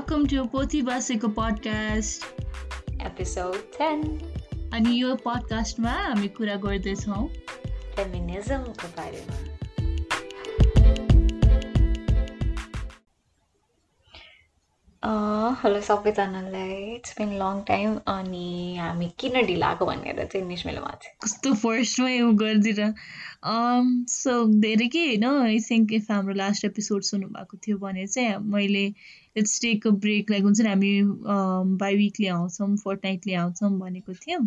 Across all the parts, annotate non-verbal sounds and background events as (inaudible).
Welcome to पोथी बासेको podcast episode ten अनि यो पडकास्टमा हामी कुरा गर्दैछौँ। फेमिनिजमको बारेमा। हेलो सबैजनालाई। इट्स बिन लङ टाइम अनि हामी किन ढिलाएको भनेर चाहिँ निस्मेलोमा चाहिँ कस्तो फर्स्टमै उ गरिदिएर। सो धेरै के होइन आई थिङ्क इफ हाम्रो लास्ट एपिसोड सुन्नुभएको थियो भने चाहिँ मैले it's take a break like हुन्छ नि हामी बाई विकली आउँछौँ फोर्ट नाइटली आउँछौँ भनेको थियौँ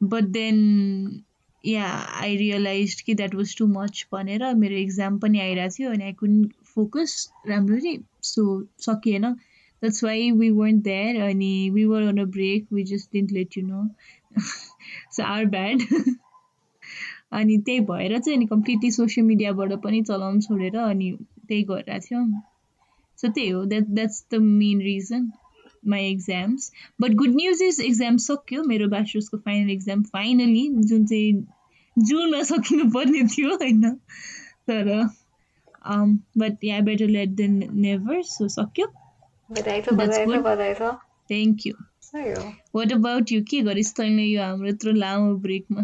but then yeah I realise कि द्याट वाज टु मच भनेर मेरो इक्जाम पनि आइरहेको थियो अनि आई कुन फोकस राम्ररी सो सकिएन that's why we weren't there अनि we were on a break. We just didn't let you know. (laughs) So our bad. (laughs) अनि त्यही भएर चाहिँ अनि कम्प्लिटली सोसियल मिडियाबाट पनि चलाउनु छोडेर अनि त्यही गरिरहेको थियौँ। सो त्यही हो that that's the main reason my exams but good news is exam सक्यो मेरो ब्याचलर्सको फाइनल एक्जाम फाइनली जुन चाहिँ जुनमा सकिनु पर्ने थियो होइन तर but yeah better late than never so सक्यो thank you what about you के गरिस् तैँले यो हाम्रो यत्रो लामो ब्रेकमा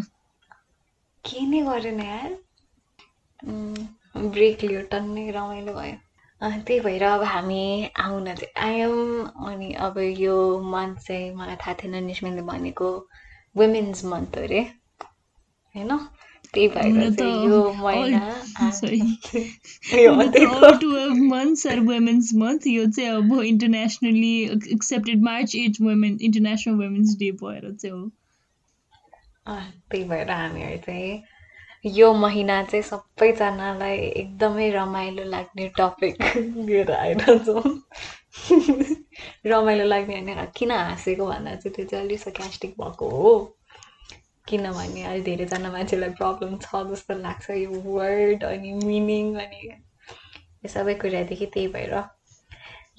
के नै गरेन यार ब्रेक लियो टन्नै रमाइलो भयो त्यही भएर अब हामी आउन चाहिँ आयौँ अनि अब यो मन्थ चाहिँ मलाई थाहा थिएन निस्मिनले भनेको वुमेन्स मन्थ अरे होइन? त्यही भएर यो महिना (laughs) (laughs) (laughs) यो चाहिँ अब internationally accepted March eight women international women's day भएर चाहिँ हो। त्यही भएर हामीहरू चाहिँ यो महिना चाहिँ सबैजनालाई एकदमै रमाइलो लाग्ने टपिक लिएर आइरहेछौँ रमाइलो लाग्ने होइन किन हाँसेको भन्दा चाहिँ त्यो चाहिँ अलिक सकास्टिक भएको हो। किनभने अहिले धेरैजना मान्छेलाई प्रब्लम छ जस्तो लाग्छ यो वर्ड अनि मिनिङ अनि यो सबै कुरादेखि त्यही भएर।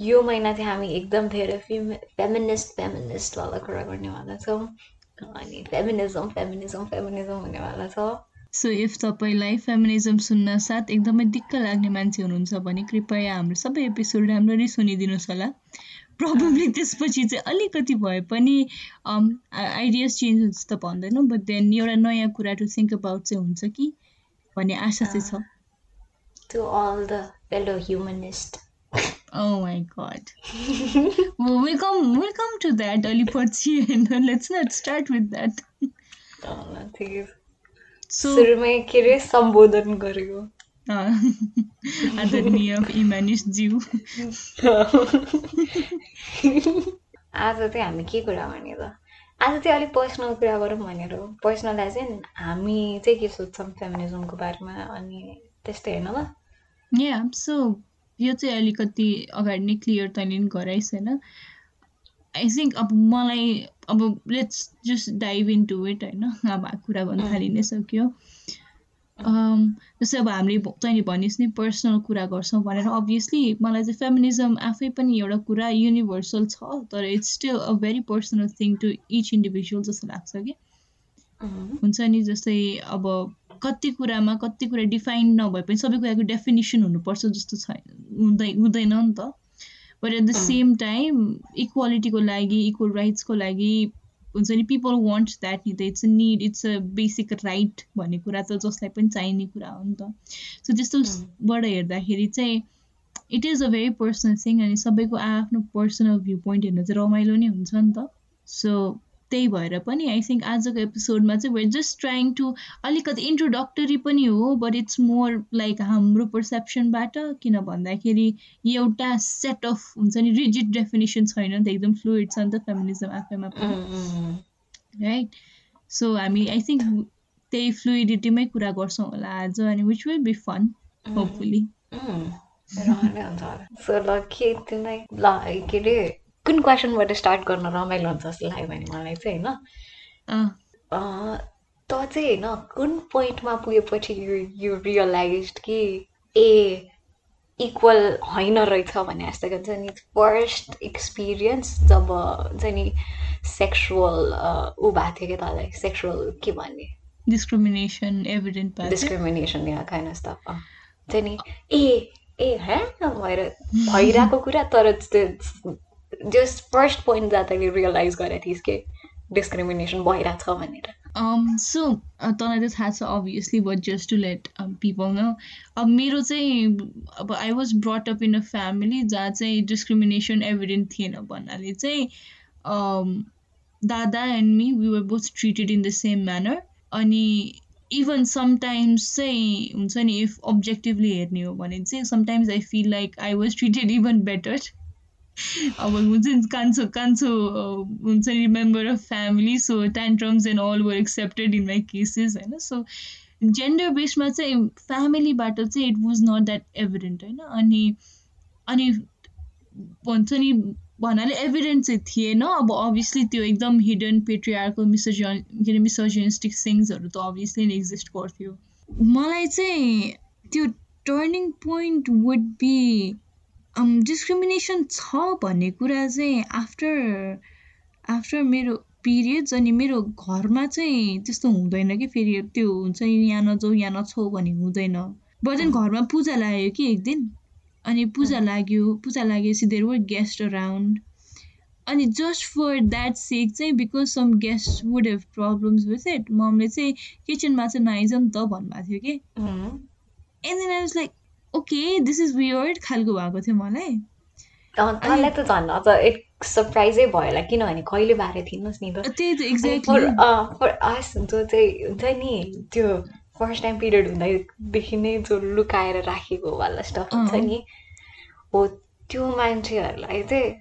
यो महिना चाहिँ हामी एकदम धेरै फिमे फेमिनिस्ट फेमिनिस्टवाला कुरा गर्नेवाला छौँ। अनि फेमिनिजम फेमिनिजम फेमिनिजम हुनेवाला छ। सो इफ तपाईँलाई फेमिनिजम सुन्न साथ एकदमै दिक्क लाग्ने मान्छे हुनुहुन्छ भने कृपया हाम्रो सबै एपिसोड राम्ररी सुनिदिनुहोस् होला। प्रब्लमली (laughs) त्यसपछि चाहिँ अलिकति भए पनि आइडियाज चेन्ज हुन्छ त भन्दैनौँ बट देन एउटा नयाँ कुरा टु थिङ्क अबाउट चाहिँ हुन्छ कि भन्ने आशा चाहिँ छ। To all the fellow humanist Oh my god. (laughs) well, we'll come, we'll come to that पछि होइन let's not start with that सुरुमै के अरे सम्बोधन गरेको आदरणीय ज्यू आज चाहिँ हामी के कुरा गर्ने त आज चाहिँ अलिक पर्सनल कुरा गरौँ भनेर पर्सनल चाहिँ हामी चाहिँ के सोध्छौँ फेमिनिजमको बारेमा अनि त्यस्तै होइन ल या सो यो चाहिँ अलिकति अगाडि नै क्लियर तैँले गराइस् होइन आई थिङ्क अब मलाई अब let's just dive into it होइन? अब कुरा गर्नु थालि नै सक्यो। जस्तै अब हामीले तैँले भनिस् नि पर्सनल कुरा गर्छौँ भनेर। अभियसली मलाई चाहिँ फेमिनिजम आफै पनि एउटा कुरा युनिभर्सल छ तर it's still a very personal thing to each individual जस्तो लाग्छ कि? हुन्छ नि जस्तै अब कति कुरामा कति कुरा डिफाइन नभए पनि सबै कुराको डेफिनेसन हुनुपर्छ जस्तो छ हुँदै हुँदैन नि त। But at the same time इक्वालिटीको लागि इक्वल राइट्सको लागि हुन्छ नि पिपल वान्ट द्याट नि त it's a need it's a basic right भन्ने कुरा त जसलाई पनि चाहिने कुरा हो नि त। सो त्यस्तोबाट हेर्दाखेरि चाहिँ it is a very personal thing अनि सबैको आफ्नो पर्सनल भ्यू पोइन्ट हेर्नु चाहिँ रमाइलो नै हुन्छ नि त। सो त्यही भएर पनि आई थिङ्क आजको एपिसोडमा चाहिँ वेयर जस्ट ट्राइङ टु अलिकति इन्ट्रोडक्टरी पनि हो बट इट्स मोर लाइक हाम्रो पर्सेप्सनबाट किन भन्दाखेरि एउटा सेट अफ हुन्छ नि रिजिड डेफिनेसन छैन नि त एकदम फ्लुइड छ नि त फेमिनिजम आफैमा पनि. राइट सो हामी आई थिङ्क त्यही फ्लुइडिटीमै कुरा गर्छौँ होला आज अनि which will be fun hopefully so ल के ल के अरे? कुन क्वेसनबाट स्टार्ट गर्न रमाइलो हुन्छ जस्तो लाग्यो भने मलाई चाहिँ होइन? त चाहिँ होइन कुन पोइन्टमा पुगेपछि यो रियलाइज कि ए इक्वल होइन रहेछ भने जस्तो हुन्छ नि फर्स्ट एक्सपिरियन्स जब चाहिँ नि सेक्सुअल ऊ भएको थियो क्या तँलाई? सेक्सुअल के भन्ने? Discrimination evident discrimination yeah kind of stuff चाहिँ नि ए ए हे भएर भइरहेको कुरा तर जस्ट फर्स्ट पोइन्ट जाँदाखेरि रियलाइज गरेको थिइस् कि डिस्क्रिमिनेसन भइरहेछ भनेर. सो तँलाई त थाहा छ obviously but just to let people न अब मेरो चाहिँ अब I was brought up in a family जहाँ चाहिँ डिस्क्रिमिनेसन एभिडेन्ट थिएन भन्नाले चाहिँ दादा and me we were both treated in the same manner अनि इभन समटाइम्स चाहिँ हुन्छ नि इफ अब्जेक्टिभली हेर्ने हो भने चाहिँ sometimes I feel like I was treated even better अब हुन्छ नि कान्छो कान्छो हुन्छ नि member of family so tantrums and all were accepted in my cases होइन सो जेन्डर बेसमा चाहिँ फ्यामिलीबाट चाहिँ it was not that evident होइन अनि अनि भन्छ नि भन्नाले एभिडेन्ट चाहिँ थिएन अब अभियसली त्यो एकदम हिडन पेट्रियार्को मिसोजन के अरे मिसोजेनिस्टिक सिङ्सहरू त अभियसली नै एक्जिस्ट गर्थ्यो मलाई चाहिँ त्यो turning point would be discrimination छ भन्ने कुरा चाहिँ आफ्टर आफ्टर मेरो पिरियड्स अनि मेरो घरमा चाहिँ त्यस्तो हुँदैन कि फेरि त्यो हुन्छ नि यहाँ नजाऊ यहाँ नछौ भन्ने हुँदैन। बट घरमा पूजा लाग्यो कि एक दिन? अनि पूजा लाग्यो पूजा लागेपछि देयर वर गेस्ट अराउन्ड अनि जस्ट फर द्याट सेक चाहिँ because some guest would have problems with it ममले चाहिँ किचनमा चाहिँ नआइज नि त भन्नुभएको थियो कि। And then I was like okay this is weird खालको भएको थियो मलाई। तँलाई त झन् अझ एक सरप्राइजै भयो। होला किनभने कहिले बारे थिइनस् नि त। त्यही त एक्ज्याक्टली फर आस जो चाहिँ हुन्छ नि त्यो फर्स्ट टाइम पिरियड हुँदादेखि नै जो लुकाएर राखेको वाला स्टफ हुन्छ नि हो त्यो मान्छेहरूलाई चाहिँ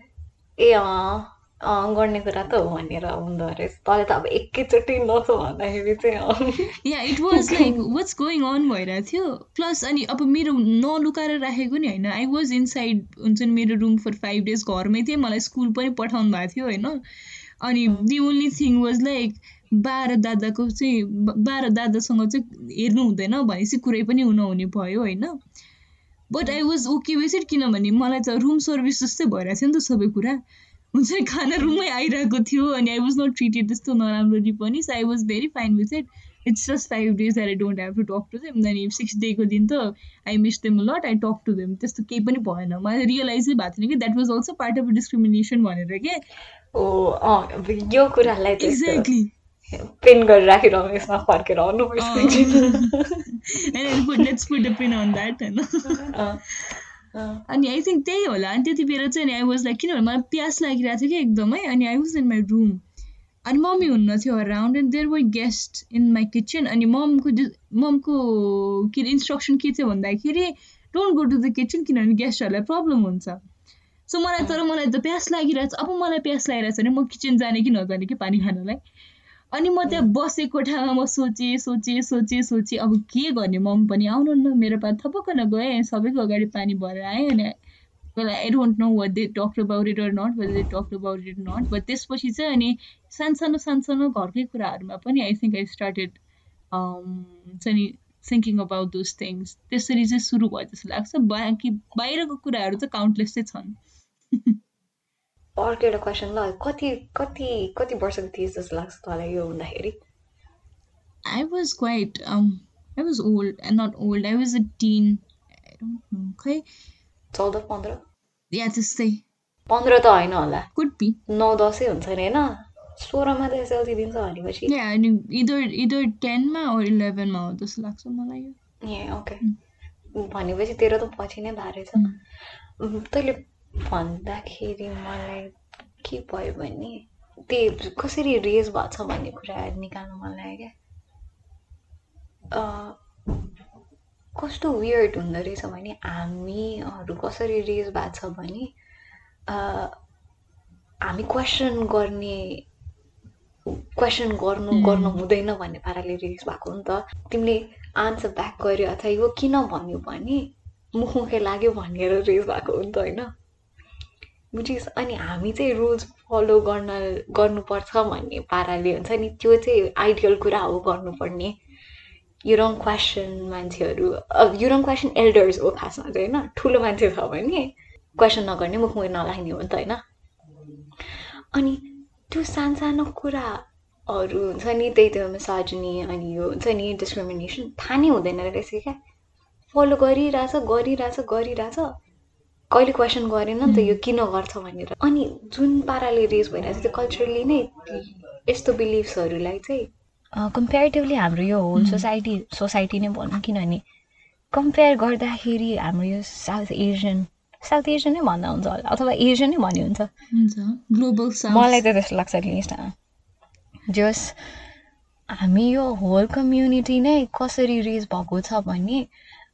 ए अँ। गर्ने कुरा त हो भनेर हुँदो रहेछ। तँले त अब एकैचोटि नसो भन्दाखेरि चाहिँ yeah it was like what's going on भइरहेको थियो। प्लस अनि अब मेरो नलुकाएर राखेको नि होइन। आई वाज इनसाइड हुन्छ नि मेरो रुम फर फाइभ डेज घरमै थिएँ। मलाई स्कुल पनि पठाउनु भएको थियो होइन। अनि the only thing was like बाह्र दादाको चाहिँ बाह्र दादासँग चाहिँ हेर्नु हुँदैन भनेपछि कुरै पनि नहुने भयो होइन। But I was okay with it किनभने मलाई त रुम सर्भिस जस्तै भइरहेको थियो नि त सबै कुरा। हुन्छ नि खाना रुममै आइरहेको थियो अनि आई वाज नट ट्रिटेड त्यस्तो नराम्ररी पनि so I was very fine with it it's just five days I don't have to talk to them अनि सिक्स डेको दिन त I miss them lot I talk to them त्यस्तो केही पनि भएन मलाई रियलाइजै भएको थिएन कि that was also part of discrimination भनेर के यो कुरालाई एक्ज्याक्टली पेन गरेर राखिरहनु यसमा फर्केर आउनुपर्छ let's put pen on that होइन अनि आई थिङ्क त्यही होला। अनि त्यति बेला चाहिँ आई वाज लाइक किनभने मलाई प्यास लागिरहेको थियो कि एकदमै। अनि I was in my room अनि मम्मी हुन्न थियो around and there were guest in my kitchen अनि ममको ममको के अरे इन्स्ट्रक्सन के थियो भन्दाखेरि don't go to the kitchen किनभने गेस्टहरूलाई प्रब्लम हुन्छ। सो मलाई तर मलाई त प्यास लागिरहेको छ अब मलाई प्यास लागिरहेको छ भने म किचन जाने कि नजाने कि पानी खानलाई? अनि म त्यहाँ बसेको कोठामा म सोचेँ सोचेँ सोचेँ सोचेँ अब के गर्ने? मम पनि आउनु न मेरो पास थपक्क गएँ सबैको अगाडि पानी भरेर आएँ अनि I don't know what they talk about it or not what they talk about it not but त्यसपछि चाहिँ अनि सानसानो सानसानो घरकै कुराहरूमा पनि आई थिङ्क आई स्टार्टेड हुन्छ नि थिङ्किङ अबाउट दोज थिङ्स त्यसरी चाहिँ सुरु भयो जस्तो लाग्छ। बाँकी बाहिरको कुराहरू चाहिँ काउन्टलेस चाहिँ छन्। (laughs) अर्को एउटा क्वेसन ल कति कति कति वर्षको थिएँ जस्तो लाग्छ तँलाई यो हुँदाखेरि I was old and not old. I was a teen. I don't know. खै चौध पन्ध्र या त्यस्तै पन्ध्र त होइन होला कुड बी नौ दसै हुन्छ नि होइन सोह्रमा त एसएलसी दिन्छ भनेपछि अनि इदर इदर टेनमा वा इलेभेनमा हो जस्तो लाग्छ मलाई यो ए ओके भनेपछि तेरो त पछि नै भएछ तैँले भन्दाखेरि मलाई के भयो भने त्यो कसरी रेज भएको छ भन्ने कुरा निकाल्नु मन लाग्यो क्या। कस्तो वियर्ड हुँदो रहेछ भने हामीहरू कसरी रेज भएको छ भने हामी क्वेसन गर्ने क्वेसन गर्नु गर्नु हुँदैन भन्ने पाराले रेज भएको नि त। तिमीले आन्सर ब्याक गर्यो अथवा यो किन भन्यो भने मुखमुखे लाग्यो भनेर रेज भएको हो नि त होइन। बुझिस् अनि हामी चाहिँ रुल्स फलो गर्न गर्नुपर्छ भन्ने पाराले हुन्छ नि त्यो चाहिँ आइडियल कुरा हो गर्नुपर्ने। युरङ क्वेसन मान्छेहरू अब युरङ क्वेसन एल्डर्स हो खासमा चाहिँ होइन? ठुलो मान्छे छ भने क्वेसन नगर्ने मुखमुख नलाग्ने हो नि त होइन? अनि त्यो सानसानो कुराहरू हुन्छ नि त्यही त्यो मिसाजनी अनि यो हुन्छ नि डिस्क्रिमिनेसन थाहा नै हुँदैन रहेछ क्या। फलो गरिरहेछ गरिरहेछ गरिरहेछ। कहिले क्वेसन गरेन नि त यो किन गर्छ भनेर। अनि जुन पाराले रेस भइरहेछ त्यो कल्चरली नै यस्तो बिलिभ्सहरूलाई चाहिँ कम्पेरिटिभली हाम्रो यो होल सोसाइटी सोसाइटी नै भनौँ किनभने कम्पेयर गर्दाखेरि हाम्रो यो साउथ एसियन साउथ एसियन नै भन्दा हुन्छ होला अथवा एसियन नै भन्ने हुन्छ ग्लोबल मलाई त त्यस्तो लाग्छ लिस्ट जस हामी यो होल कम्युनिटी नै कसरी रेस भएको छ भने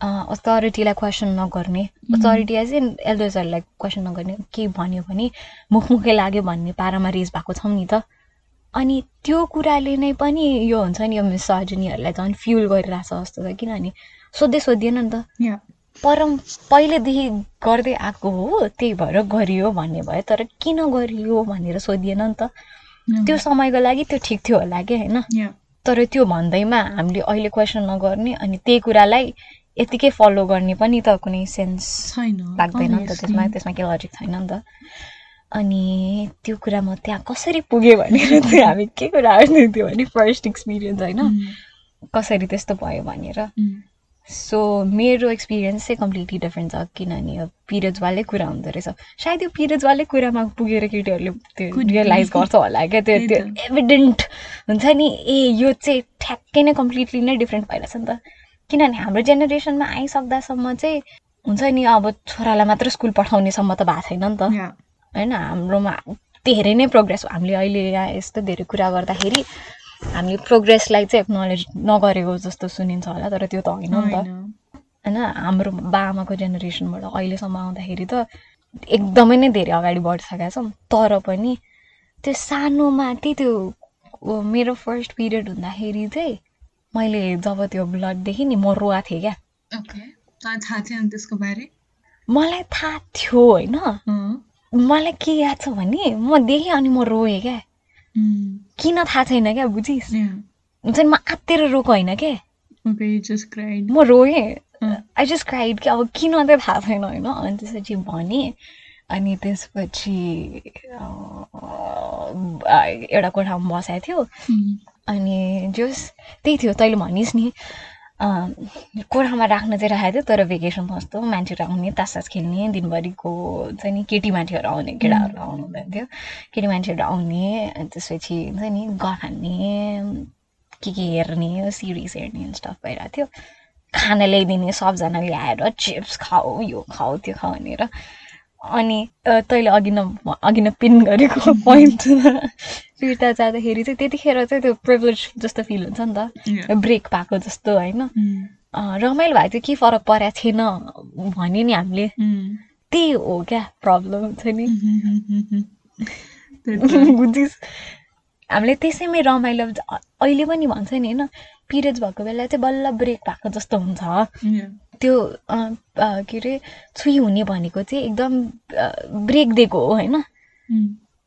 अथोरिटीलाई क्वेसन नगर्ने। अथोरिटी एज इन एल्डर्सहरूलाई क्वेसन नगर्ने के भन्यो भने मुखमुखै लाग्यो भन्ने पारामा रेज भएको छौँ नि त। अनि त्यो कुराले नै पनि यो हुन्छ नि यो मिसर्जनीहरूलाई झन् फ्युल गरिरहेछ जस्तो छ किनभने सोध्दै सोधिएन नि त। परम पहिलेदेखि गर्दै आएको हो त्यही भएर गरियो भन्ने भयो तर किन गरियो भनेर सोधिएन नि त। त्यो समयको लागि त्यो ठिक थियो होला कि होइन? तर त्यो भन्दैमा हामीले अहिले क्वेसन नगर्ने अनि त्यही कुरालाई यतिकै फलो गर्ने पनि त कुनै सेन्स छैन लाग्दैन नि त त्यसमा त्यसमा केही लजिक छैन नि त। अनि त्यो कुरा म त्यहाँ कसरी पुगेँ भनेर चाहिँ हामी के कुरा थियो भने फर्स्ट एक्सपिरियन्स होइन? कसरी त्यस्तो भयो भनेर। सो मेरो एक्सपिरियन्स चाहिँ कम्प्लिटली डिफ्रेन्ट छ किनभने पिरियड्सवालै कुरा हुँदो रहेछ। सायद यो पिरियड्सवालै कुरामा पुगेर केटीहरूले त्यो रियलाइज गर्छ होला क्या? त्यो त्यो एभिडेन्ट हुन्छ नि ए यो चाहिँ ठ्याक्कै नै कम्प्लिटली नै डिफ्रेन्ट भइरहेछ नि त। किनभने हाम्रो जेनेरेसनमा आइसक्दासम्म चाहिँ हुन्छ नि अब छोरालाई मात्र स्कुल पठाउनेसम्म त भएको छैन नि त। होइन हाम्रोमा धेरै नै प्रोग्रेस हामीले अहिले यहाँ यस्तो धेरै कुरा गर्दाखेरि हामीले प्रोग्रेसलाई चाहिँ एक्नोलेज नगरेको जस्तो सुनिन्छ होला तर त्यो त होइन नि त। होइन। हाम्रो बाबाको जेनेरेसनबाट अहिलेसम्म आउँदाखेरि त एकदमै नै धेरै अगाडि बढिसकेका छौँ। तर पनि त्यो सानोमा त्यही त्यो मेरो फर्स्ट पिरियड हुँदाखेरि चाहिँ मैले जब त्यो ब्लड देखेँ नि म रुवा थिएँ क्या। थाहा थिएन त्यसको बारे? मलाई थाहा थियो होइन। मलाई के याद छ भने म देखेँ अनि म रोएँ क्या। किन थाहा छैन क्या बुझिस्? हुन्छ नि म आत्तिएर रोएको होइन क्या म रोएँ। आई जस्ट क्राइड कि अब किन चाहिँ थाहा छैन होइन। अनि त्यसपछि भनेँ अनि त्यसपछि एउटा कोठामा बसाएको थियो। अनि जोस् त्यही थियो तैँले भनिस् नि कोठामा राख्न चाहिँ राखेको थियो तर भेकेसन जस्तो मान्छेहरू आउने तास खेल्ने दिनभरिको चाहिँ नि केटी मान्छेहरू आउने केटाहरू आउनु हुँदैन थियो। केटी मान्छेहरू आउने त्यसपछि हुन्छ नि गखाने के के हेर्ने सिरिज हेर्ने स्टफ भइरहेको थियो। खाना ल्याइदिने सबजना ल्याएर चिप्स खाऊ यो खाऊ त्यो खाऊ भनेर। अनि तैँले अघि न अघि न पिन गरेको (laughs) पोइन्ट फिर्ता जाँदाखेरि चाहिँ त्यतिखेर चाहिँ त्यो प्रिभिलेज जस्तो फिल हुन्छ नि त। ब्रेक पाएको जस्तो होइन? रमाइलो भएको थियो के फरक परेको थिएन भन्यो नि हामीले। त्यही हो क्या प्रब्लम हुन्छ नि। (laughs) (laughs) बुझिस् हामीले त्यसैमै रमाइलो अहिले पनि भन्छ नि होइन? पिरियड्स भएको बेला चाहिँ बल्ल ब्रेक भएको जस्तो हुन्छ। त्यो के अरे छुई हुने भनेको चाहिँ एकदम ब्रेक दिएको हो होइन?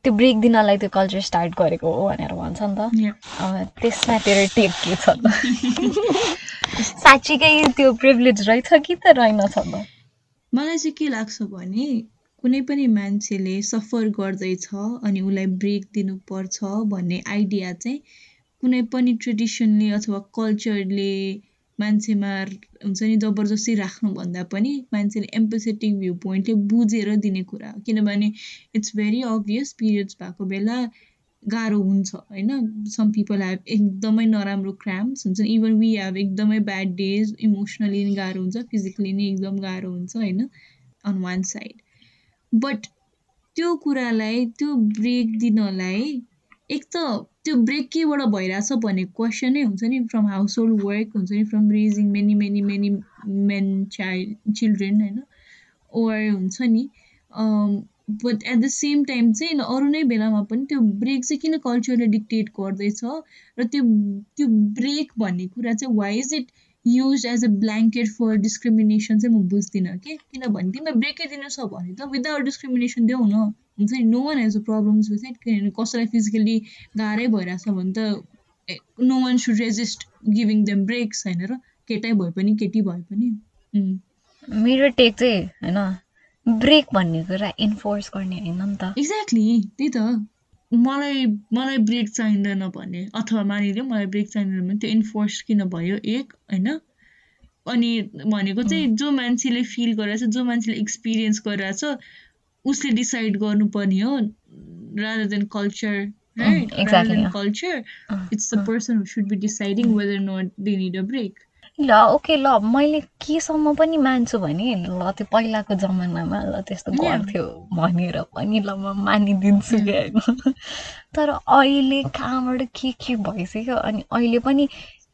त्यो ब्रेक दिनलाई त्यो कल्चर स्टार्ट गरेको हो भनेर भन्छ नि त। त्यसमा तेरो टेक के छ त? (laughs) साँच्चीकै त्यो प्रिभिलेज रहेछ कि त रहेनछ त? मलाई चाहिँ के लाग्छ भने कुनै पनि मान्छेले सफर गर्दैछ अनि उसलाई ब्रेक दिनुपर्छ भन्ने आइडिया चाहिँ कुनै पनि ट्रेडिसनले अथवा कल्चरले मान्छेमा हुन्छ नि जबरजस्ती राख्नुभन्दा पनि मान्छेले एम्पोसेटिक भ्यू पोइन्टले बुझेर दिने कुरा हो। किनभने इट्स भेरी अभियस पिरियड्स भएको बेला गाह्रो हुन्छ होइन? सम पिपल हेभ एकदमै नराम्रो क्राम्स हुन्छ। इभन वी हेभ एकदमै ब्याड डेज इमोसनली नि गाह्रो हुन्छ फिजिकली नै एकदम गाह्रो हुन्छ होइन? अन वान साइड बट त्यो कुरालाई त्यो ब्रेक दिनलाई एक त त्यो ब्रेक केबाट भइरहेछ भन्ने क्वेसनै हुन्छ नि फ्रम हाउस होल्ड वर्क हुन्छ नि from raising many many many men child children होइन ओर हुन्छ नि but at the same time चाहिँ अरू नै बेलामा पनि त्यो ब्रेक चाहिँ किन कल्चरले डिक्टेट गर्दैछ र त्यो त्यो ब्रेक भन्ने कुरा चाहिँ why is it use as a blanket for discrimination चाहिँ म बुझ्दिनँ कि? किनभने तिमीलाई ब्रेकै दिनु छ भने त विदाउट डिस्क्रिमिनेसन देऊ न हुन्छ नि no one has a problems with it किनभने कसैलाई फिजिकली गाह्रै भइरहेछ भने त no one should resist giving them breaks होइन र? केटै भए पनि केटी भए पनि मेरो टेक चाहिँ होइन ब्रेक भन्ने कुरा इन्फोर्स गर्ने होइन नि त। एक्ज्याक्टली त्यही त। मलाई मलाई ब्रेक चाहिँदैन भने अथवा मानिलियो मलाई ब्रेक चाहिँदैन भने त्यो इन्फोर्स किन भयो? एक होइन? अनि भनेको चाहिँ जो मान्छेले फिल गरिरहेछ जो मान्छेले एक्सपिरियन्स गरिरहेछ उसले डिसाइड गर्नुपर्ने हो culture right? exactly, rather than yeah. culture uh, it's the uh, person who should be deciding uh, whether ल ओके ल मैले केसम्म पनि मान्छु भने ल त्यो पहिलाको जमानामा ल त्यस्तो गर्थ्यो भनेर पनि ल म मानिदिन्छु कि होइन। तर अहिले कहाँबाट के के भइसक्यो अनि अहिले पनि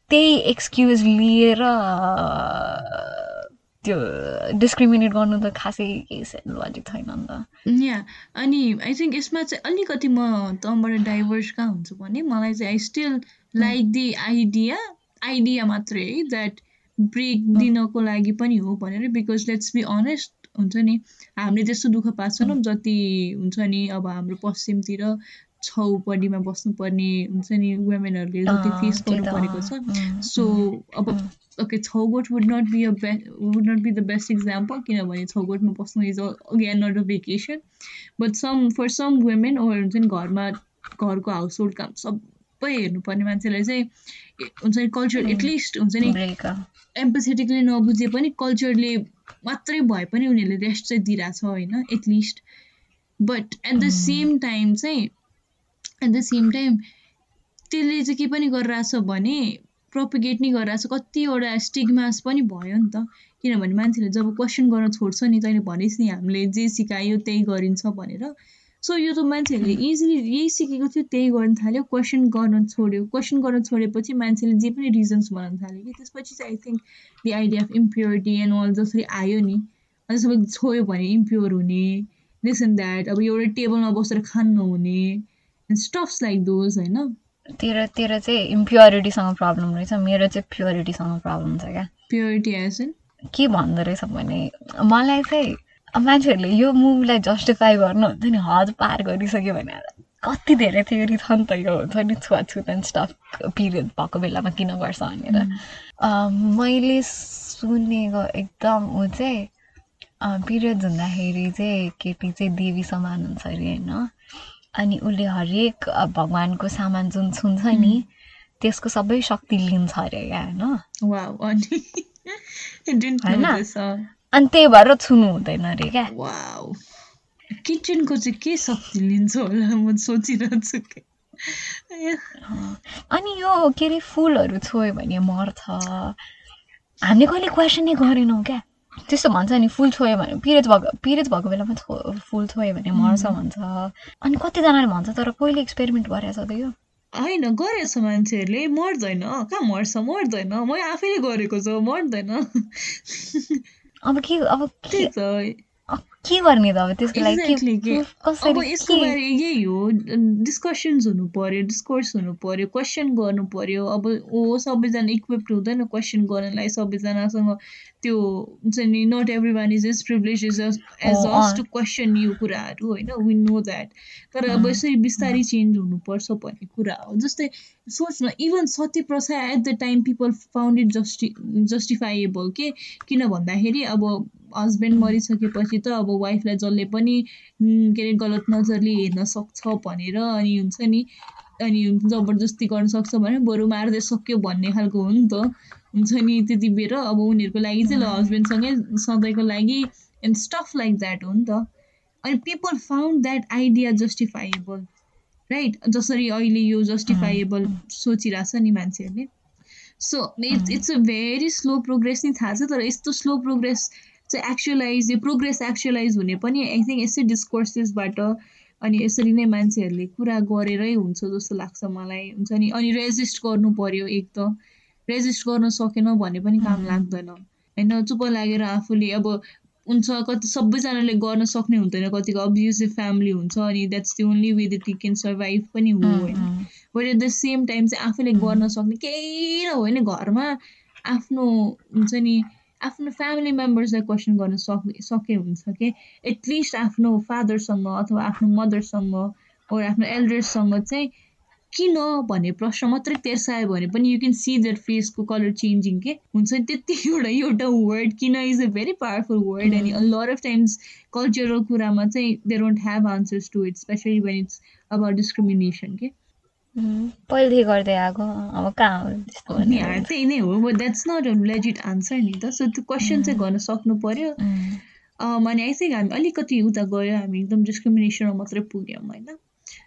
त्यही एक्सक्युज लिएर त्यो डिस्क्रिमिनेट गर्नु त खासै केही लजिक छैन नि त। या अनि आई थिङ्क यसमा चाहिँ अलिकति म तँबाट डाइभर्स कहाँ हुन्छु भने मलाई चाहिँ I still like the idea idea मात्रै है द्याट ब्रेक दिनको लागि पनि हो भनेर बिकज लेट्स बी अनेस्ट हुन्छ नि हामीले त्यस्तो दुःख पाएको छैनौँ। जति हुन्छ नि अब हाम्रो पश्चिमतिर छौपट्टिमा बस्नुपर्ने हुन्छ नि वुमेनहरूले जति फेस गर्नु परेको छ। सो अब okay छौगोट would not be a be would not be the best example किनभने छौगोटमा बस्नु is again not a vacation but some for some women or हुन्छ नि घरमा घरको हाउस होल्ड काम सबै हेर्नुपर्ने मान्छेलाई चाहिँ हुन्छ नि कल्चर एटलिस्ट हुन्छ नि एम्पेथेटिकली नबुझे पनि कल्चरले मात्रै भए पनि उनीहरूले रेस्ट चाहिँ दिइरहेछ होइन at least but at the same time चाहिँ एट द सेम टाइम त्यसले चाहिँ के पनि गरिरहेछ भने प्रोपिगेट नै गरिरहेछ कतिवटा स्टिगमास पनि भयो नि त। किनभने मान्छेले जब क्वेसन गर्न छोड्छ नि तैँले भनेस् नि हामीले जे सिकायो त्यही गरिन्छ भनेर। सो यो त मान्छेहरूले इजिली यही सिकेको थियो त्यही गर्न थाल्यो क्वेसन गर्न छोड्यो। क्वेसन गर्न छोडेपछि मान्छेले जे पनि रिजन्स बनाउन थाल्यो कि त्यसपछि चाहिँ I think the idea of impurity and all जसरी आयो नि अनि सबै छोयो भने इम्प्योर हुने दिस एन्ड द्याट अब एउटा टेबलमा बसेर खान नहुने स्टफ्स लाइक दोज होइन? तेरो तेरो चाहिँ इम्प्योरिटीसँग प्रब्लम रहेछ मेरो चाहिँ प्योरिटीसँग प्रब्लम छ क्या। प्योरिटी एज के भन्दो रहेछ भने मलाई चाहिँ मान्छेहरूले यो मुभीलाई जस्टिफाई गर्नुहुन्छ नि हद पार गरिसक्यो भने कति धेरै थ्योरी छ नि त यो हुन्छ नि छुवाछुत एन्ड स्टफ पिरियड भएको बेलामा किन गर्छ भनेर। मैले सुनेको एकदम ऊ चाहिँ पिरियड हुँदाखेरि चाहिँ केटी चाहिँ देवी समान हुन्छ अरे होइन। अनि उसले हरेक भगवान्को सामान जुन छुन्छ नि त्यसको सबै शक्ति लिन्छ अरे क्या होइन? (laughs) अनि त्यही भएर छुनु हुँदैन अरे क्या। किचनको चाहिँ के शक्ति लिन्छ होला म सोचिरहेको छु अनि यो के अरे फुलहरू छोयो भने मर्छ। हामीले कहिले क्वेसनै गरेनौँ क्या। त्यस्तो भन्छ नि फुल छोयो भने पिरियड भएको पिरियड भएको बेलामा छो फुल छोयो भने मर्छ भन्छ। अनि कतिजनाले भन्छ तर कहिले एक्सपेरिमेन्ट गरेछ त यो। होइन गरेछ मान्छेहरूले मर्दैन। कहाँ मर्छ? मर्दैन। म आफैले गरेको छु मर्दैन। (laughs) अब के अब के गर्ने त अब त्यसको लागि अब यसको बारे यही हो डिस्कसन्स हुनु पर्यो डिस्कोर्स हुनु पर्यो क्वेसन गर्नु पर्यो। अब ओ सबैजना इक्विप्ड हुँदैन क्वेसन गर्नलाई सबैजनासँग त्यो हुन्छ नि not everyone is is privilege is as us to question यो कुराहरू होइन? वी नो द्याट तर अब यसरी बिस्तारै चेन्ज हुनुपर्छ भन्ने कुरा हो। जस्तै सोच्न इभन सत्य प्रथा at the time people found it जस्टि justifiable के? किन भन्दाखेरि अब हस्बेन्ड मरिसकेपछि त अब वाइफलाई जसले पनि के अरे गलत नजरले हेर्न सक्छ भनेर अनि हुन्छ नि अनि जबरजस्ती गर्न सक्छ भने बरु मार्दै सक्यो भन्ने खालको हो नि त। हुन्छ नि त्यति बेर अब उनीहरूको लागि चाहिँ ल हस्बेन्डसँगै सधैँको लागि एन्ड स्टफ लाइक द्याट हो नि त। अनि people found that idea justifiable right जसरी अहिले यो जस्टिफाइएबल सोचिरहेछ नि मान्छेहरूले। So it's it's a very slow progress नै थाहा छ तर यस्तो स्लो प्रोग्रेस चाहिँ एक्चुलाइज यो प्रोग्रेस एक्चुलाइज हुने पनि आई थिङ्क यसै डिस्कोर्सेसबाट अनि यसरी नै मान्छेहरूले कुरा गरेरै हुन्छ जस्तो लाग्छ मलाई। हुन्छ नि? अनि रेजिस्ट गर्नु पऱ्यो एक त। रेजिस्ट गर्न सकेन भने पनि काम लाग्दैन। होइन? चुप लागेर आफूले अब हुन्छ कति सबैजनाले गर्न सक्ने हुँदैन। कतिको अब्युसिभ फ्यामिली हुन्छ अनि that's the only way you can survive पनि हो होइन? But at the same time चाहिँ आफूले गर्न सक्ने केही नभए नि घरमा आफ्नो हुन्छ नि आफ्नो फ्यामिली मेम्बर्सलाई क्वेसन गर्न सक् सके हुन्छ कि एटलिस्ट आफ्नो फादरसँग अथवा आफ्नो मदरसँग or आफ्नो एल्डर्ससँग चाहिँ किन भन्ने प्रश्न मात्रै तेर्सायो भने पनि यु क्यान सी देयर फेसको कलर चेन्जिङ के हुन्छ त्यति एउटा एउटा वर्ड किन is a very powerful word अनि लर अफ टाइम्स कल्चरल कुरामा चाहिँ they don't have answers to it especially when it's अब डिस्क्रिमिनेसन के पहिलेदेखि गर्दै आएको अब कहाँ हो? त्यस्तो त्यही नै हो। But that's not a legit answer नि त। सो त्यो क्वेसन चाहिँ गर्न सक्नु पर्यो। अनि आई थिङ्क हामी। अलिकति उता गयो हामी। एकदम डिस्क्रिमिनेसनमा मात्रै पुग्यौँ होइन।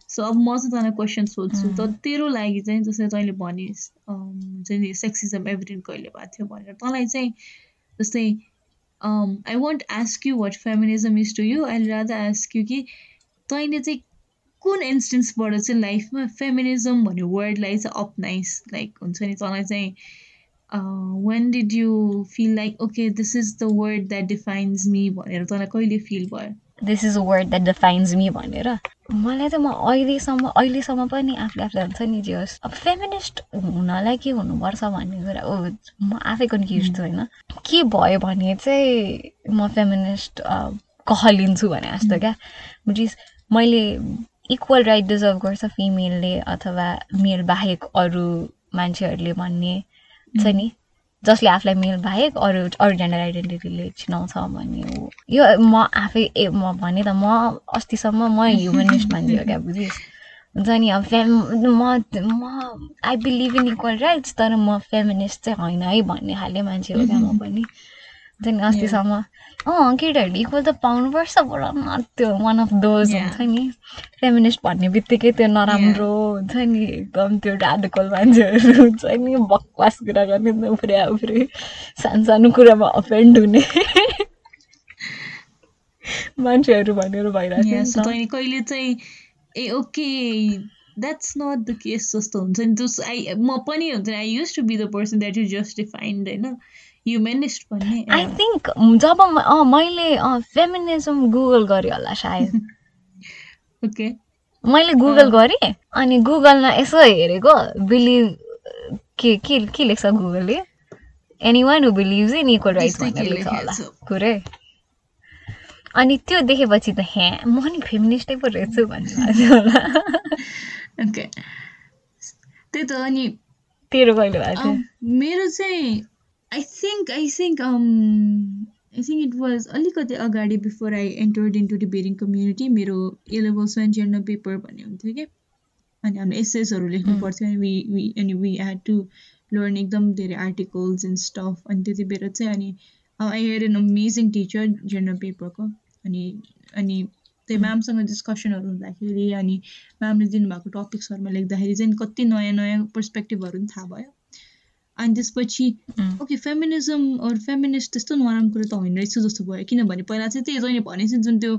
सो अब म चाहिँ तँलाई क्वेसन सोध्छु त। तेरो लागि चाहिँ जस्तै तैँले भनिस् हुन्छ नि सेक्सिजम एभिडेन्ट कहिले भएको थियो भनेर। तँलाई चाहिँ जस्तै I won't ask you what feminism is to you I rather ask you कि तैँले चाहिँ कुन इन्स्टेन्सबाट चाहिँ लाइफमा फेमिनिजम भन्ने वर्डलाई चाहिँ अपनाइस लाइक हुन्छ नि तँलाई चाहिँ one did you feel like okay this is the word that defines me भनेर तँलाई कहिले फिल भयो? This is a word that defines me भनेर। मलाई त म अहिलेसम्म अहिलेसम्म पनि आफूले आफूलाई हुन्छ नि जे होस् अब फेमिनिस्ट हुनलाई के हुनुपर्छ भन्ने कुरा ओ म आफै कन्फ्युज छु होइन? के भयो भने चाहिँ म फेमिनिस्ट कहलिन्छु भने जस्तो क्या? इज मैले इक्वल राइट डिजर्भ गर्छ फिमेलले अथवा मेल बाहेक अरू मान्छेहरूले भन्ने छ नि। जसले आफूलाई मेल बाहेक अरू अरू जेन्डर आइडेन्टिटीले चिनाउँछ भन्ने हो। यो म आफै ए म भने त म अस्तिसम्म म ह्युमनिस्ट हो क्या बुझिस् हुन्छ नि अब फेम म म I believe in equal rights तर म फेमिनिस्ट चाहिँ होइन है भन्ने खाले मान्छे हो क्या म पनि। हुन्छ नि अस्तिसम्म अँ केटाहरूले इक्वल त पाउनुपर्छ बट त्यो वान अफ दोज हुन्छ नि। फेमिनिस्ट भन्ने बित्तिकै त्यो नराम्रो हुन्छ नि एकदम त्यो राधिकल मान्छेहरू हुन्छ नि बकवास कुरा गर्ने उफ्रे उफ्रे सानो सानो कुरामा अफेन्ड हुने। मान्छेहरू भनेर भइरहेको छ कहिले चाहिँ ए okay that's not the case जस्तो हुन्छ नि। आई म पनि हुन्छ I use to be the person that you justified होइन? ह्युमेनिस्ट भन्ने आई थिङ्क जब मैले फेमिनिजम गुगल गरेँ होला सायद। (laughs) ओके मैले गुगल गरेँ अनि गुगलमा यसो हेरेको बिलिभ के के के लेख्छ गुगलले anyone who believes in equal rights भनेर लेख्छ होला कुरै। अनि त्यो देखेपछि त हे म नि फेमिनिस्टै पो रहेछु भन्ने (laughs) होला। ओके त्यही त अनि तेरो कहिले भएको थियो? मेरो चाहिँ I think I think I think it was अलिकति अगाडि before I entered into debating community मेरो ए लेभल जर्नल पेपर भन्ने हुन्थ्यो क्या। अनि हाम्रो एसएसहरू लेख्नु पर्थ्यो अनि वी वी अनि वी ह्याड टु लर्न एकदम धेरै आर्टिकल्स एन्ड स्टफ अनि त्यति बेला चाहिँ अनि I hear an amazing teacher journal पेपरको अनि अनि त्यही म्यामसँग डिस्कसनहरू हुँदाखेरि अनि म्यामले दिनुभएको टपिक्सहरूमा लेख्दाखेरि चाहिँ कति नयाँ नयाँ पर्सपेक्टिभहरू पनि थाहा भयो। अनि त्यसपछि ओके फेमिनिजम अरू फेमिनिस्ट त्यस्तो नराम्रो कुरो त होइन रहेछ जस्तो भयो किनभने पहिला चाहिँ त्यही जहिले भनेपछि जुन त्यो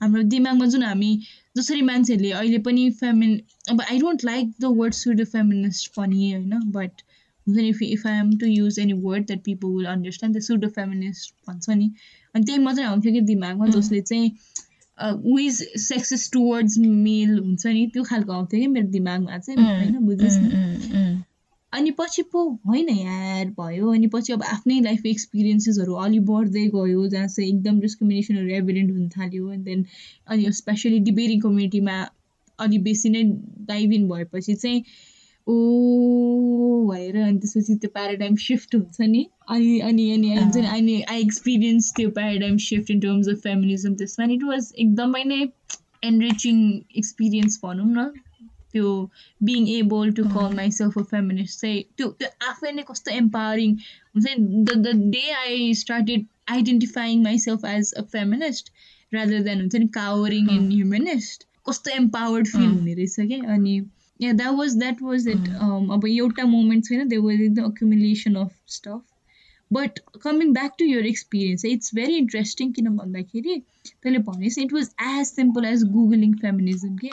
हाम्रो दिमागमा जुन हामी जसरी मान्छेहरूले अहिले पनि फेमिन अब I don't like the word should feminist पनि होइन बट हुन्छ नि if if I am to use any word that people will understand the should feminist भन्छ नि अनि त्यही मात्रै आउँथ्यो कि दिमागमा जसले चाहिँ विज सेक्सेस टुवर्ड्स मेल हुन्छ नि त्यो खालको आउँथ्यो कि मेरो दिमागमा चाहिँ होइन बुझिस् अनि पछि पो होइन यार भयो। अनि पछि अब आफ्नै लाइफ एक्सपिरियन्सेसहरू अलि बढ्दै गयो जहाँ चाहिँ एकदम डिस्क्रिमिनेसनहरू एभिडेन्ट हुन थाल्यो। एन्ड देन अनि स्पेसली डिबेटिङ कम्युनिटीमा अलि बेसी नै डाइभ इन भएपछि चाहिँ ओ भएर अनि त्यसपछि त्यो प्याराडाइम सिफ्ट हुन्छ नि। अनि अनि अनि हुन्छ नि अनि आई एक्सपिरियन्स त्यो paradigm shift in terms of feminism त्यसमा। इट वाज एकदमै नै एनरिचिङ एक्सपिरियन्स भनौँ न। त्यो being able to call myself a feminist चाहिँ त्यो त्यो आफै नै कस्तो एम्पावरिङ हुन्छ नि the the day I started identifying myself as a feminist rather than हुन्छ नि कावरिङ इन ह्युमनिस्ट कस्तो एम्पावर्ड फिल हुने रहेछ क्या अनि yeah that was that was it अब एउटा मोमेन्ट छैन दे वाज एकदम accumulation of stuff but coming back to your experience it's very interesting किन भन्दाखेरि तैँले भनेस् it was as simple as googling feminism के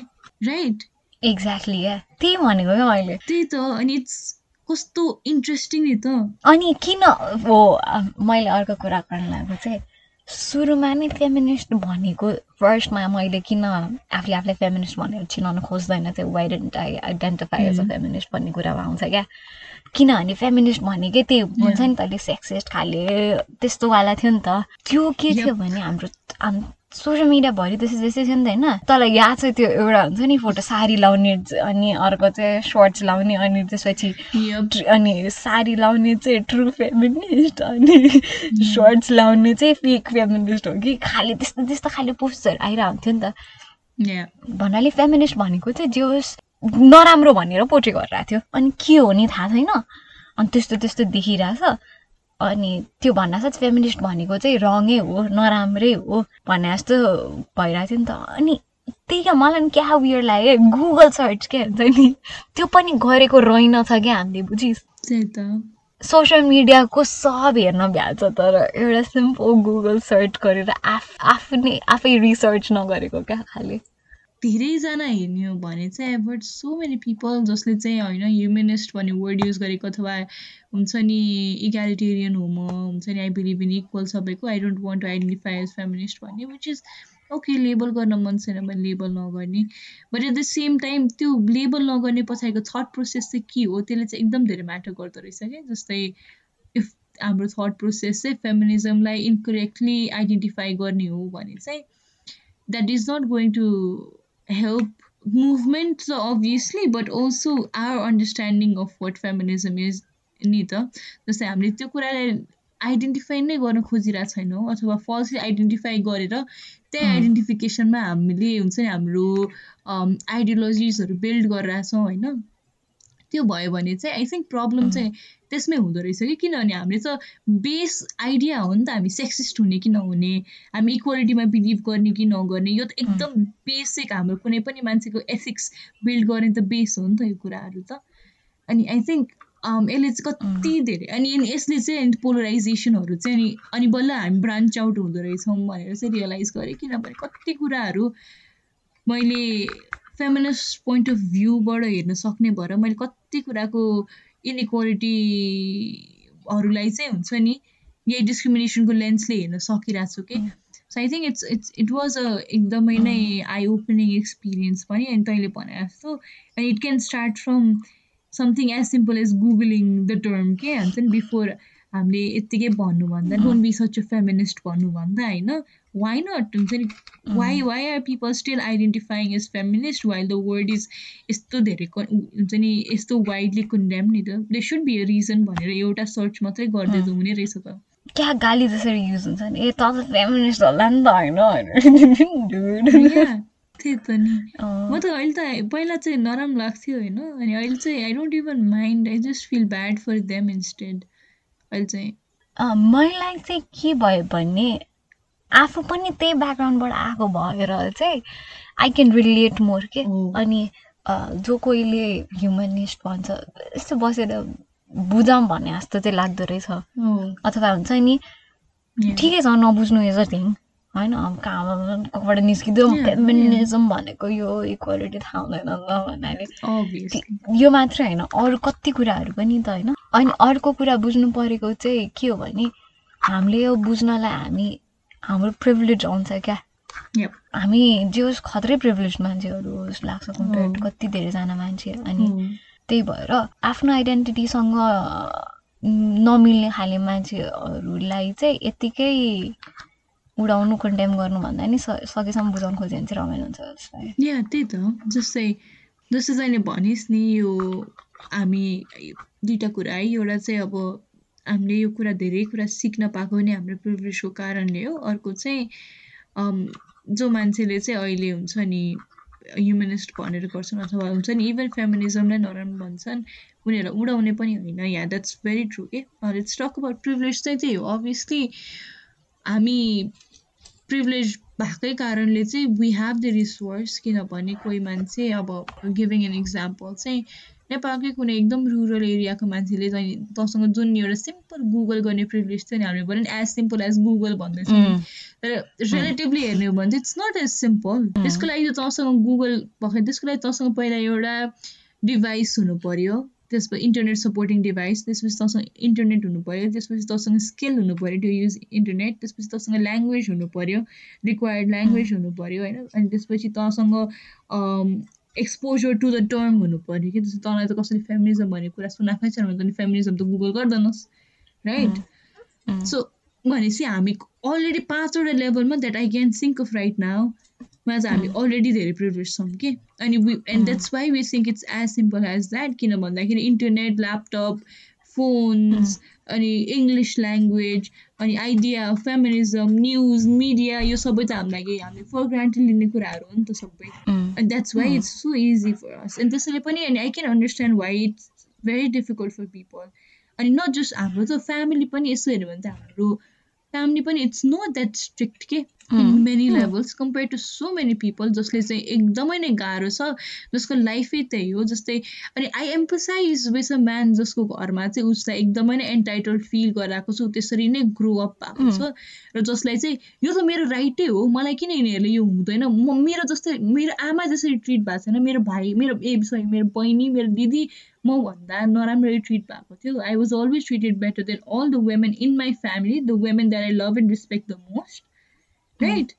राइट Exactly yeah त्यही भनेको क्या मैले। त्यही त अनि इट्स कस्तो इन्ट्रेस्टिङ नि त। अनि किन हो मैले अर्को कुरा गर्न लागेको चाहिँ सुरुमा नै फेमिनिस्ट भनेको फर्स्टमा मैले किन आफूले आफूलाई फेमिनिस्ट भनेर चिनाउन खोज्दैन त्यो वाइडेन्ट I identify as a feminist भन्ने कुरामा आउँछ क्या। किनभने फेमिनिस्ट भनेकै त्यो हुन्छ नि त अलिक सेक्सिस्ट खाले त्यस्तोवाला थियो नि त। त्यो के थियो भने हाम्रो सोसियल मिडियाभरि त्यस्तो त्यस्तै थियो नि त होइन। तँलाई याद छ त्यो एउटा हुन्छ नि फोटो साडी लाउने अनि अर्को चाहिँ सर्ट्स लाउने अनि त्यसपछि अनि साडी लाउने चाहिँ ट्रु फेमिनिस्ट अनि सर्ट्स लाउने चाहिँ फेक फेमिनिस्ट हो कि? खालि त्यस्तो त्यस्तो खालि पोस्टहरू आइरहन्थ्यो नि त। भन्नाले फेमिनिस्ट भनेको चाहिँ जे होस् नराम्रो भनेर पोट्रे गरिरहेको थियो। अनि के हो नि थाहा छैन। अनि त्यस्तो त्यस्तो देखिरहेछ। अनि त्यो भन्दा साथ फेमिनिस्ट भनेको चाहिँ रङै हो नराम्रै हो भने जस्तो भइरहेको थियो नि त। अनि त्यही क्या मलाई पनि क्या उयो लाग्यो गुगल सर्च के हुन्छ नि? त्यो पनि गरेको रहेनछ क्या हामीले बुझिस्। सोसियल मिडियाको सब हेर्न भ्याल्छ तर एउटा सिम्पल गुगल सर्च गरेर आफ आफ्नै आफै रिसर्च नगरेको क्या खालि। धेरैजना हेर्ने हो भने चाहिँ बट सो मेनी पिपल जसले चाहिँ होइन ह्युमेनिस्ट भन्ने वर्ड युज गरेको अथवा हुन्छ नि इग्यालिटेरियन हो म हुन्छ नि आई बिलिभ इन इक्वल सबैको I don't want to identify as feminist भन्ने विच इज ओके लेबल गर्न मन छैन भने लेबल नगर्ने। But at the same time त्यो लेबल नगर्ने पछाडिको थट प्रोसेस चाहिँ के हो? त्यसले चाहिँ एकदम धेरै म्याटर गर्दो रहेछ क्या। जस्तै इफ हाम्रो थट प्रोसेस चाहिँ फेमिनिजमलाई इन्करेक्टली आइडेन्टिफाई गर्ने हो भने चाहिँ that is not going to help movement so obviously but also our understanding of what feminism is नि त? जस्तै हामीले त्यो कुरालाई आइडेन्टिफाई नै गर्न खोजिरहेको छैनौँ अथवा फल्सली आइडेन्टिफाई गरेर त्यही आइडेन्टिफिकेसनमा हामीले हुन्छ नि हाम्रो आइडियोलोजिजहरू बिल्ड गरिरहेछौँ होइन? त्यो भयो भने चाहिँ आई थिङ्क प्रब्लम चाहिँ त्यसमै हुँदो रहेछ कि? किनभने हामीले त बेस आइडिया हो नि त हामी सेक्सिस्ट हुने कि नहुने हामी इक्वालिटीमा बिलिभ गर्ने कि नगर्ने यो त एकदम बेसिक हाम्रो कुनै पनि मान्छेको एथिक्स बिल्ड गर्ने त बेस हो नि त यो कुराहरू त। अनि आई थिङ्क यसले चाहिँ कति धेरै अनि यसले चाहिँ पोलराइजेसनहरू चाहिँ अनि अनि बल्ल हामी ब्रान्च आउट हुँदो रहेछौँ भनेर चाहिँ रियलाइज गरेँ किनभने कति कुराहरू मैले फेमिनिस्ट पोइन्ट अफ भ्यूबाट हेर्न सक्ने भएर मैले कति कुराको इनइक्वालिटीहरूलाई चाहिँ हुन्छ नि यही डिस्क्रिमिनेसनको लेन्सले हेर्न सकिरहेको छु कि। So I think it's it's it was a एकदमै नै आई ओपनिङ एक्सपिरियन्स पनि अनि तैँले भने जस्तो and it can start from something as simple as googling the term के हुन्छ नि बिफोर हामीले यत्तिकै भन्नुभन्दा don't be such a feminist भन्नुभन्दा होइन? वाइ नट हुन्छ नि why why are people still identifying as feminist while the word is यस्तो धेरै हुन्छ नि यस्तो वाइडली कुन्ड्याम नि त? They should be a reason भनेर एउटा सर्च मात्रै गर्दै त हुने रहेछ त। क्या गाली जसरी युज हुन्छ नि? ए त फेमिनिस्ट होला नि त होइन? (laughs) त्यही त नि। म त अहिले त पहिला चाहिँ नराम्रो लाग्थ्यो होइन अनि अहिले चाहिँ I don't even mind I just feel bad for them instead अहिले चाहिँ। मलाई चाहिँ के भयो भने आफू पनि त्यही ब्याकग्राउन्डबाट आएको भएर चाहिँ आई क्यान रिलेट मोर के। अनि जो कोहीले ह्युमनिस्ट भन्छ यस्तो बसेर बुझाउँ भन्ने जस्तो चाहिँ लाग्दो रहेछ। अथवा हुन्छ नि ठिकै छ नबुझ्नु एज अ थिङ होइन कहाँबाट निस्किँदो फेमिनिजम भनेको यो इक्वालिटी थाहा हुँदैन भन्नाले। यो मात्रै होइन अरू कति कुराहरू पनि त होइन। अनि अर्को कुरा बुझ्नु परेको चाहिँ के हो भने हामीले यो बुझ्नलाई हामी हाम्रो प्रिभिलेज आउँछ क्या। हामी जे होस् खत्रै प्रिभिलेज मान्छेहरू जस्तो लाग्छ कम्पेयर कति धेरैजना मान्छे अनि त्यही भएर आफ्नो आइडेन्टिटीसँग नमिल्ने खाले मान्छेहरूलाई चाहिँ यत्तिकै उडाउनु कन्डेम गर्नुभन्दा नि सकेसम्म बुझाउनु खोज्यो भने चाहिँ रमाइलो हुन्छ जस्तो या त्यही त। जस्तै जस्तो चाहिँ भनिस् नि यो हामी दुइटा कुरा है एउटा चाहिँ अब हामीले यो कुरा धेरै कुरा सिक्न पाएको नै हाम्रो प्रिभिलेजको कारणले हो। अर्को चाहिँ जो मान्छेले चाहिँ अहिले हुन्छ नि ह्युमनिस्ट भनेर गर्छन् अथवा हुन्छ नि इभन फेमिनिजमलाई नराम्रो भन्छन् उनीहरूलाई उडाउने पनि होइन। या द्याट्स भेरी ट्रु के इट्स टक अबाउट प्रिभिलेज चाहिँ त्यही हो। अभियसली हामी प्रिभिलेज भएकै कारणले चाहिँ वी हेभ द रिसोर्स किनभने कोही मान्छे अब गिभिङ एन इक्जाम्पल चाहिँ नेपालकै कुनै एकदम रुरल एरियाको मान्छेले चाहिँ तँसँग जुन एउटा सिम्पल गुगल गर्ने प्रिभिलेज थियो नि हामीले भन्यो नि एज सिम्पल एज गुगल भन्दैछ तर रिलेटिभली हेर्ने हो भने चाहिँ इट्स नट एज सिम्पल त्यसको लागि त तँसँग गुगल भएको त्यसको लागि तँसँग पहिला एउटा डिभाइस हुनु पऱ्यो त्यसपछि इन्टरनेट सपोर्टिङ डिभाइस त्यसपछि तँसँग इन्टरनेट हुनु पऱ्यो त्यसपछि तँसँग स्किल हुनु पऱ्यो टु युज इन्टरनेट त्यसपछि तँसँग ल्याङ्ग्वेज हुनु पऱ्यो रिक्वायर्ड ल्याङ्ग्वेज हुनु पऱ्यो होइन? अनि त्यसपछि तँसँग एक्सपोजर टु द टर्म हुनु पऱ्यो कि जस्तो तँलाई त कसैले फेमिनिजम भन्ने कुरा सुनाएकै छैन भने तँ फेमिनिजम त गुगल गर्दैनस् राइट सो भनेपछि हामी अलरेडी पाँचवटा लेभलमा that I can think of right now मा चाहिँ हामी अलरेडी धेरै प्रिभिलेज छौँ कि अनि we and that's why we think it's as simple as that किन भन्दाखेरि इन्टरनेट ल्यापटप फोन्स अनि इङ्ग्लिस ल्याङ्ग्वेज अनि आइडिया फेमिनिजम न्युज मिडिया यो सबै त हामीलाई हामीले फर ग्रान्टेड लिने कुराहरू हो नि त सबै अनि that's why it's so easy for us अनि त्यसैले पनि अनि I can understand why it's very difficult for people अनि नट जस्ट हाम्रो त फ्यामिली पनि यसो हेऱ्यो भने त हाम्रो फ्यामिली पनि इट्स नट द्याट स्ट्रिक्ट के in many levels compare to so many people जसले चाहिँ एकदमै नै गाह्रो छ जसको लाइफै त्यही हो जस्तै अनि I emphasize with a man जसको घरमा चाहिँ उसलाई एकदमै नै एन्टाइटल फिल गराएको छु त्यसरी नै ग्रो अप भएको छ र जसलाई चाहिँ यो त मेरो राइटै हो मलाई किन यिनीहरूले यो हुँदैन? म मेरो जस्तै मेरो आमा जसरी ट्रिट भएको छैन मेरो भाइ मेरो ए सरी मेरो बहिनी मेरो दिदी मभन्दा नराम्ररी ट्रिट भएको थियो I was always treated better than all the women in my family the women that I love and respect the most right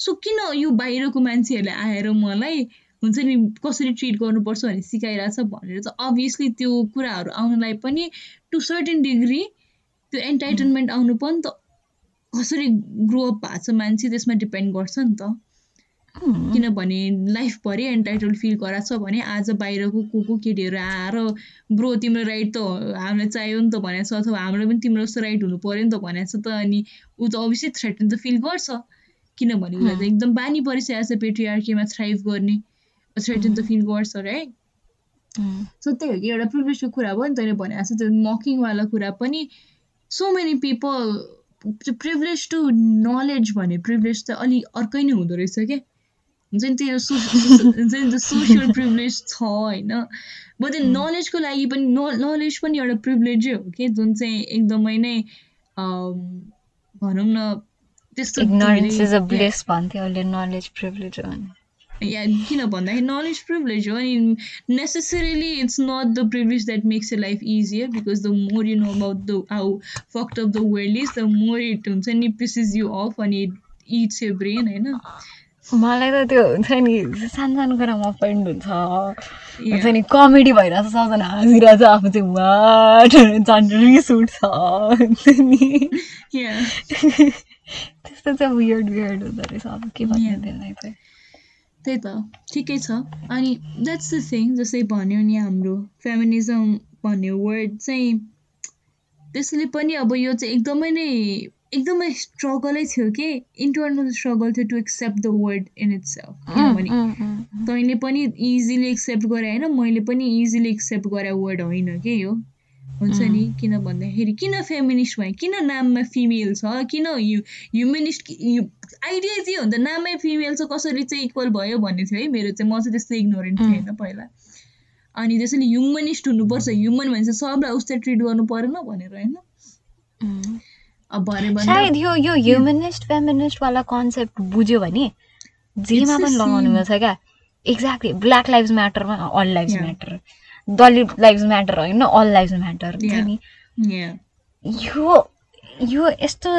so किन यो बाहिरको मान्छेहरूले आएर मलाई हुन्छ नि कसरी ट्रिट गर्नुपर्छ भनेर सिकाइरहेछ भनेर चाहिँ अभियसली त्यो कुराहरू आउनलाई पनि टु सर्टेन डिग्री त्यो एन्टाइटलमेन्ट आउनु पनि त कसरी ग्रोअप भएको छ मान्छे त्यसमा डिपेन्ड गर्छ नि त। किनभने लाइफभरि एन्टाइटल फिल गराएको छ भने आज बाहिरको को को केटीहरू आएर ब्रो तिम्रो राइट त हामीलाई चाहियो नि त भनेको छ अथवा हाम्रो पनि तिम्रो जस्तो राइट हुनु पऱ्यो नि त भनेको छ त अनि ऊ त अभियसली थ्रेटन त फिल गर्छ। किनभने उसलाई त एकदम बानी परिसकेको छ पेट्रिआर्कीमा थ्राइभ गर्ने थ्रेटन त फिल गर्छ राइट सो त्यही हो कि एउटा प्रिभिलेजको कुरा भयो नि तैँले भनेको छ त्यो मकिङवाला कुरा पनि so many people privilege to knowledge भने प्रिभिलेज त अलिक अर्कै नै हुँदो रहेछ क्या। हुन्छ नि त्यो हुन्छ नि त्यो सोसियल प्रिभिलेज छ होइन। बट नलेजको लागि पनि नलेज पनि एउटा प्रिभिलेजै हो कि जुन चाहिँ एकदमै नै भनौँ न त्यस्तो या किन भन्दाखेरि नलेज प्रिभिलेज हो अनि necessarily it's not the privilege that makes a life easier because the more you know about the how fucked of the world is the more it हुन्छ नि पिसिस यु अफ अनि it's a brain होइन। मलाई त त्यो हुन्छ नि सानो सानो कुरामा अफेन्ड हुन्छ। हुन्छ नि कमेडी भइरहेछ सबजना हाँसिरहेछ आफू चाहिँ वाट झन् रिस उठ्छ नि। त्यस्तो चाहिँ वियर्ड वियर्ड हुँदो रहेछ अब के भन्ने त्यसलाई चाहिँ त्यही त ठिकै छ। अनि द्याट्स द थिङ जस्तै भन्यो नि हाम्रो फेमिनिजम भन्ने वर्ड चाहिँ त्यसले पनि अब यो चाहिँ एकदमै नै एकदमै स्ट्रगलै थियो कि? इन्टरनल स्ट्रगल थियो to accept the word in itself किनभने तैँले पनि इजिली एक्सेप्ट गरे होइन? मैले पनि इजिली एक्सेप्ट गरे वर्ड होइन कि यो? हुन्छ नि? किन भन्दाखेरि किन फेमिनिस्ट भयो किन नाममा फिमेल छ? किन यु ह्युमेनिस्ट आइडिया चाहिँ हो? नि त नाममै फिमेल छ कसरी चाहिँ इक्वल भयो भन्ने थियो है मेरो चाहिँ। म चाहिँ त्यस्तो इग्नोरेन्ट थिएँ होइन पहिला। अनि त्यसैले ह्युमनिस्ट हुनुपर्छ। ह्युमन भनेपछि सबलाई उस्तै ट्रिट गर्नु परेन भनेर होइन? सायद यो यो ह्युमनिस्ट फेमिनिस्टवाला कन्सेप्ट बुझ्यो भने जेमा पनि लगाउनु मिल्छ क्या? Exactly black life म्याटरमा all life matter Dalit life matter होइन अल लाइफ म्याटर नि यो यो यस्तो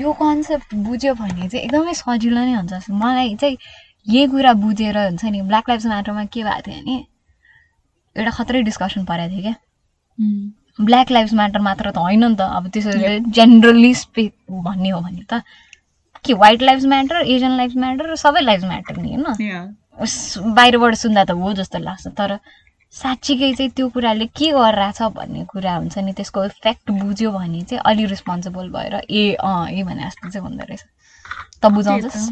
यो कन्सेप्ट बुझ्यो भने चाहिँ एकदमै सजिलो नै हुन्छ। मलाई चाहिँ यही कुरा बुझेर हुन्छ नि ब्ल्याक लाइफ म्याटरमा के भएको थियो भने एउटा खत्रै डिस्कसन परेको थियो क्या। ब्ल्याक लाइफ म्याटर मात्र त होइन नि त। अब त्यसरी जेनरली स्पे भन्ने हो भने त के white life matter Asian life matter सबै लाइफ म्याटर नि होइन? बाहिरबाट सुन्दा त हो जस्तो लाग्छ। तर साँच्चीकै चाहिँ त्यो कुराले के गरिरहेछ भन्ने कुरा हुन्छ नि त्यसको इफेक्ट बुझ्यो भने चाहिँ अलि रेस्पोन्सिबल भएर ए अँ ए भने जस्तो चाहिँ हुँदो रहेछ। त बुझाउँछस्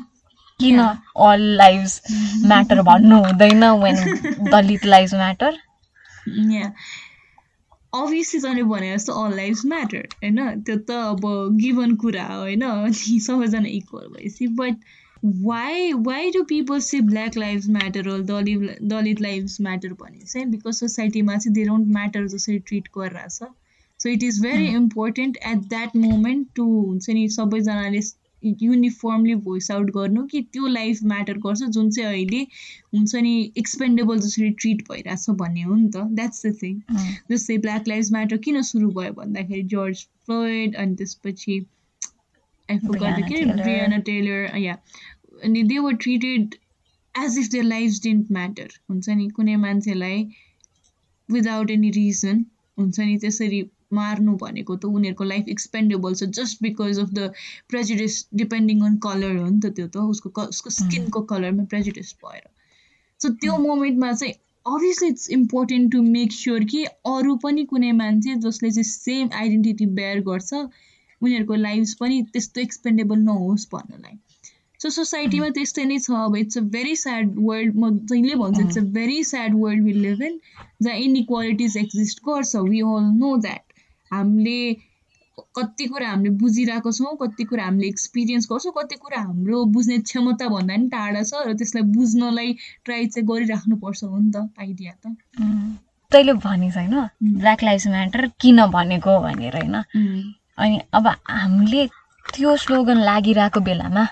किन अल लाइफ म्याटर भन्नु हुँदैन when Dalit life matter obviously तैँले भने जस्तो अल लाइफ म्याटर होइन त्यो त अब गिभन कुरा हो होइन अनि सबैजना इक्वल भएपछि but why why do people say black life matter whole Dalit Dalit life matter भने चाहिँ बिकज सोसाइटीमा चाहिँ दे डोन्ट म्याटर जसरी ट्रिट गरिरहेछ so it is very important at that moment to हुन्छ नि सबैजनाले युनिफर्मली भोइस आउट गर्नु कि त्यो लाइफ म्याटर गर्छ जुन चाहिँ अहिले हुन्छ नि एक्सपेन्डेबल जसरी ट्रिट भइरहेछ भन्ने हो नि त. द्याट्स द थिङ जस्तै ब्ल्याक लाइफ म्याटर किन सुरु भयो भन्दाखेरि जर्ज फ्लोइड अनि त्यसपछि के ब्रियाना टेलर या अनि they were treated as if their life didn't matter हुन्छ नि. कुनै मान्छेलाई विदाउट एनी रिजन हुन्छ नि त्यसरी मार्नु भनेको त उनीहरूको लाइफ एक्सपेन्डेबल छ just because of the prejudice depending on colour हो नि त त्यो त उसको उसको स्किनको कलरमा प्रेजुडिस भएर। सो त्यो मोमेन्टमा चाहिँ obviously it's important to make sure कि अरू पनि कुनै मान्छे जसले चाहिँ सेम आइडेन्टिटी बेयर गर्छ उनीहरूको लाइफ पनि त्यस्तो एक्सपेन्डेबल नहोस् भन्नलाई। सो सोसाइटीमा त्यस्तै नै छ अब it's a very sad world म जहिले भन्छु it's a. Very sad world will live in जहाँ इनइक्वालिटिज एक्जिस्ट गर्छ वी अल नो द्याट हामीले कति कुरा हामीले बुझिरहेको छौँ कति कुरा हामीले एक्सपिरियन्स गर्छौँ कति कुरा हाम्रो बुझ्ने क्षमता भन्दा पनि टाढा छ र त्यसलाई बुझ्नलाई ट्राई चाहिँ गरिराख्नुपर्छ हो नि त आइडिया त। तैँले भनिस् होइन ब्ल्याक लाइफ म्याटर किन भनेको भनेर होइन? अनि अब हामीले त्यो स्लोगन लागिरहेको बेलामा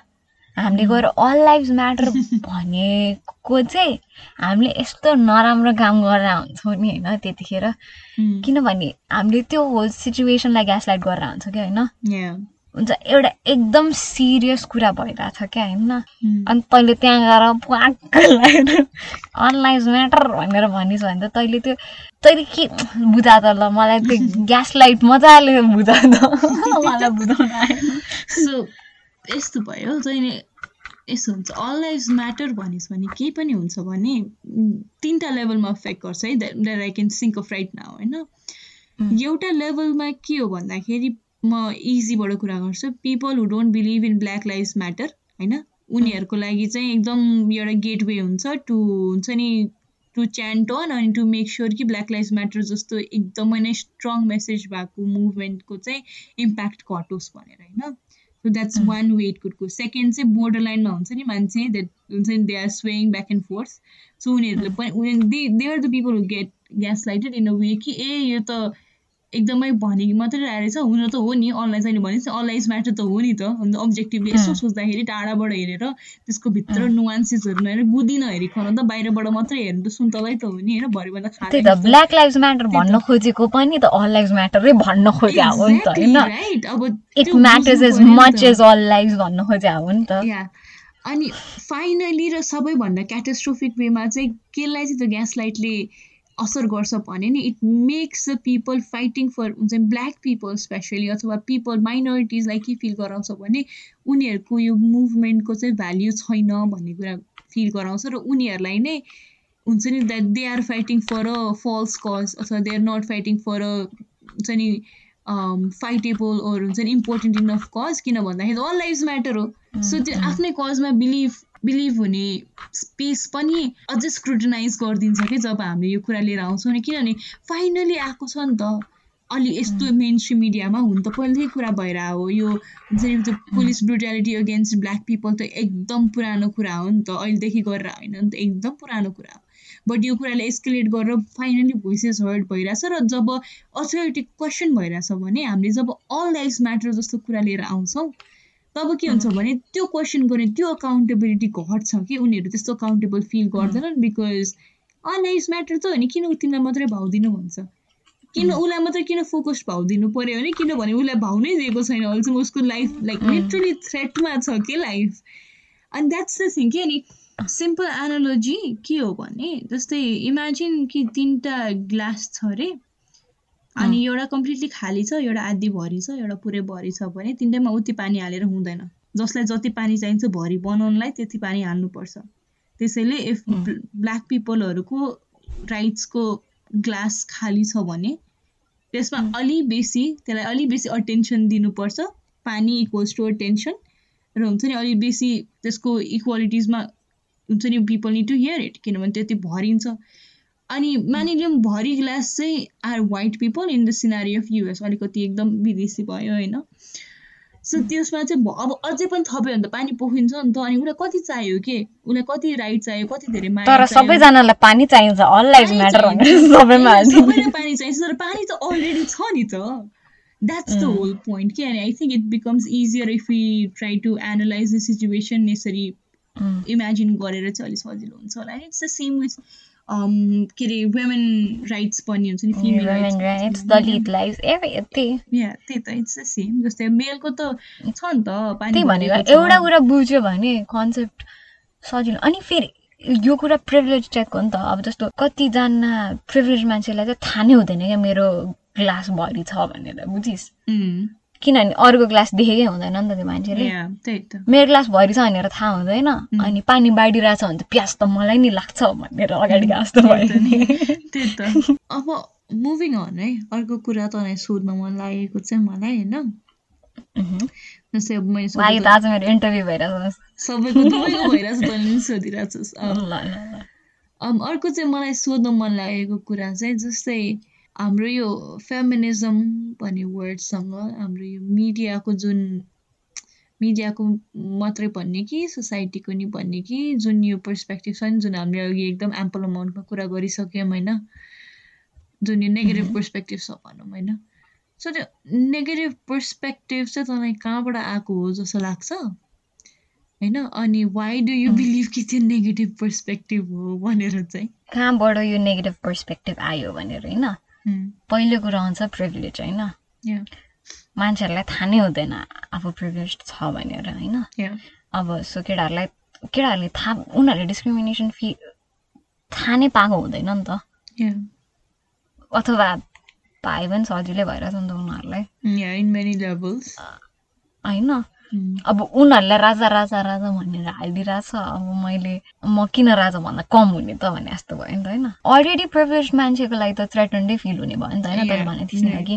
हामीले गएर अल लाइफ म्याटर भनेको चाहिँ हामीले यस्तो नराम्रो काम गरेर हुन्छौँ नि होइन त्यतिखेर। किनभने हामीले त्यो होल सिचुएसनलाई ग्यासलाइट गरेर हुन्छ कि होइन? हुन्छ एउटा एकदम सिरियस कुरा भइरहेछ क्या होइन? अनि तैँले त्यहाँ गएर पुवाक्क लगाएर अनलाइन म्याटर भनेर भनिस् भने त तैँले त्यो तैँले के बुझा त ल मलाई त्यो (laughs) ग्यास लाइट मजाले बुझा त (laughs) मलाई बुझाउन आएन। (laughs) सो यस्तो भयो। जहिले यस्तो हुन्छ अल लाइफ म्याटर भनिस् भने केही पनि हुन्छ भने तिनवटा लेभलमा इफेक्ट गर्छ है that I can think of right now होइन? एउटा लेभलमा के हो भन्दाखेरि म इजीबाट कुरा गर्छु people who don't believe in black life matter होइन? उनीहरूको लागि चाहिँ एकदम एउटा गेटवे हुन्छ टु हुन्छ नि टु च्यान्ट अन अनि टु मेक स्योर कि ब्ल्याक लाइफ म्याटर जस्तो एकदमै नै स्ट्रङ मेसेज भएको मुभमेन्टको चाहिँ इम्प्याक्ट घटोस् भनेर होइन? So that's one way it could go second चाहिँ बोर्डर लाइनमा हुन्छ नि मान्छे द्याट हुन्छ नि they are swaying back and forth so उनीहरूले पनि they they are the people who get gaslighted in a way कि ए यो त एकदमै भने मात्रै रहेछ। हुन त हो नि अनलाइन चाहिँ भनेपछि अनलाइन म्याटर त हो नि त। अन्त अब्जेक्टिभली यसो सोच्दाखेरि टाढाबाट हेरेर त्यसको भित्र नुवान्सेसहरू नहेरेर गुदी नहेरिकन त बाहिरबाट मात्रै हेर्नु त सुन्तलै त हो नि होइन? भरिभन्दा त्यही त ब्ल्याक लाइफ म्याटर भन्न खोजेको पनि त अल लाइफ म्याटरै भन्न खोजे हो नि त होइन? राइट अब it matters as much as all life भन्न खोजे हो नि त। अनि फाइनली र सबैभन्दा क्याटास्ट्रोफिक वेमा चाहिँ केलाई चाहिँ त्यो ग्यास लाइटले असर गर्छ भने नि it makes the people fighting for हुन्छ ब्ल्याक पिपल स्पेसली अथवा पिपल माइनोरिटिजलाई के फिल गराउँछ भने उनीहरूको यो मुभमेन्टको चाहिँ भ्याल्यु छैन भन्ने कुरा फिल गराउँछ र उनीहरूलाई नै हुन्छ नि that they are fighting for a false cause अथवा they are not fighting for a हुन्छ नि फाइटेबल ओर हुन्छ नि इम्पोर्टेन्ट इनफ कज किन भन्दाखेरि अल लाइफ म्याटर हो। सो त्यो आफ्नै कजमा बिलिभ बिलिभ हुने स्पेस पनि अझै स्क्रुटनाइज गरिदिन्छ कि जब हामीले यो कुरा लिएर आउँछौँ नि किनभने फाइनली आएको छ नि त। अलि यस्तो मेन स्ट्रिम मिडियामा हुन त पहिल्यै कुरा भएर हो। यो हुन्छ नि त्यो police brutality against black people त एकदम पुरानो कुरा हो नि त। अहिलेदेखि गरेर होइन नि त एकदम पुरानो कुरा हो। बट यो कुराले एस्केलेट गरेर फाइनली भोइसेस हर्ड भइरहेछ र जब अथोरिटी क्वेसन भइरहेछ भने हामीले जब अल लाइफ म्याटर जस्तो कुरा लिएर आउँछौँ तब के हुन्छ भने त्यो क्वेसन गर्ने त्यो अकाउन्टेबिलिटी घट्छ कि उनीहरू त्यस्तो अकाउन्टेबल फिल गर्दैनन् बिकज अनलाइज म्याटर त हो नि किन तिमीलाई मात्रै भाउ दिनु भन्छ? किन उसलाई मात्रै किन फोकस भाउ दिनु पऱ्यो भने किनभने उसलाई भाउ नै दिएको छैन अहिलेसम्म उसको लाइफ लाइक लिटरली थ्रेटमा छ कि लाइफ अनि द्याट्स द थिङ कि अनि सिम्पल एनोलोजी के हो भने जस्तै इमेजिन कि तिनवटा ग्लास छ अरे। अनि एउटा कम्प्लिटली खाली छ एउटा आधी भरि छ एउटा पुरै भरि छ भने तिनटैमा उति पानी हालेर हुँदैन। जसलाई जति पानी चाहिन्छ भरि बनाउनलाई त्यति पानी हाल्नुपर्छ। त्यसैले इफ ब्ल्याक पिपलहरूको राइट्सको ग्लास खाली छ भने त्यसमा अलि बेसी त्यसलाई अलि बेसी अटेन्सन दिनुपर्छ। पानी इक्वल्स टु अटेन्सन र हुन्छ नि अलिक बेसी त्यसको इक्वालिटिजमा हुन्छ नि people need to hear it किनभने त्यति भरिन्छ। अनि मानिलिउँ भरि ग्लास चाहिँ are white people in the scenery of US अलिकति एकदम विदेशी भयो होइन। सो त्यसमा चाहिँ अब अझै पनि थप्यो भने त पानी पोखिन्छ नि त। अनि उसलाई कति चाहियो के? उसलाई कति राइट चाहियो कति धेरै तर सबैजनालाई पानी चाहिन्छ। सबैलाई पानी चाहिन्छ। तर पानी त अलरेडी छ नि त। द्याट्स द होल पोइन्ट के अनि I think it becomes easier if you try to analyse the situation यसरी इमेजिन गरेर चाहिँ अलिक सजिलो हुन्छ होला। इट्स द सेम विथ के अरे वुमेन राइट्स पनि हुन्छ नि फिमेल राइट्स दलित लाइफ त्यही। त इट्स द सेम जस्तै मेलको त छ नि त त्यही भनेको एउटा कुरा बुझ्यो भने कन्सेप्ट सजिलो। अनि फेरि यो कुरा प्रिभिलेज टाइपको हो नि त अब जस्तो कतिजना प्रिभिलेज मान्छेलाई चाहिँ थाहा नै हुँदैन क्या मेरो ग्लास भरि छ भनेर बुझिस्? किनभने अर्को ग्लास देखेकै हुँदैन नि त त्यो मान्छेले। मेरो ग्लास भरि छ भनेर थाहा हुँदैन। अनि पानी बाँडिरहेछ भने त प्यास त मलाई नि लाग्छ भनेर अगाडि गएको जस्तो भयो। (laughs) त्यही त। अब मुभिङ अन है? अर्को कुरा तँलाई सोध्न मन लागेको चाहिँ मलाई होइन? जस्तै अब मैले आज मेरो इन्टरभ्यू भइरहेछ सबैको तपाईँको भइरहेछ तैँले सोधिरहेछस् (laughs) अर्को चाहिँ मलाई सोध्न मन लागेको कुरा चाहिँ जस्तै हाम्रो यो फेमिनिजम भन्ने वर्डसँग हाम्रो यो मिडियाको जुन मिडियाको मात्रै भन्ने कि सोसाइटीको नि भन्ने कि जुन यो पर्सपेक्टिभ छ नि जुन हामीले अघि एकदम एम्पल अमाउन्टमा कुरा गरिसक्यौँ होइन जुन यो नेगेटिभ पर्सपेक्टिभ छ भनौँ होइन। सो त्यो नेगेटिभ पर्सपेक्टिभ चाहिँ तँलाई कहाँबाट आएको हो जस्तो लाग्छ? होइन अनि वाइ डु यु बिलिभ कि त्यो नेगेटिभ पर्सपेक्टिभ हो भनेर चाहिँ। कहाँबाट यो नेगेटिभ पर्सपेक्टिभ आयो भनेर होइन? पहिलो कुरो आउँछ प्रिभिलेज होइन? मान्छेहरूलाई थाहा नै हुँदैन आफू प्रिभिलेज छ भनेर होइन? अब सो केटाहरूलाई केटाहरूले थाहा उनीहरूले डिस्क्रिमिनेसन फि थाहा नै पाएको हुँदैन नि त। अथवा पाए पनि सजिलै भइरहेछ नि त उनीहरूलाई। होइन? अब उनीहरूलाई राजा राजा राजा भनेर हालिदिइरहेछ अब मैले म किन राजा भन्दा कम हुने त भने जस्तो भयो नि त होइन। अलरेडी प्रिभिलेज मान्छेको लागि त थ्रेटन्डै फिल हुने भयो नि त होइन तैँले भने नि कि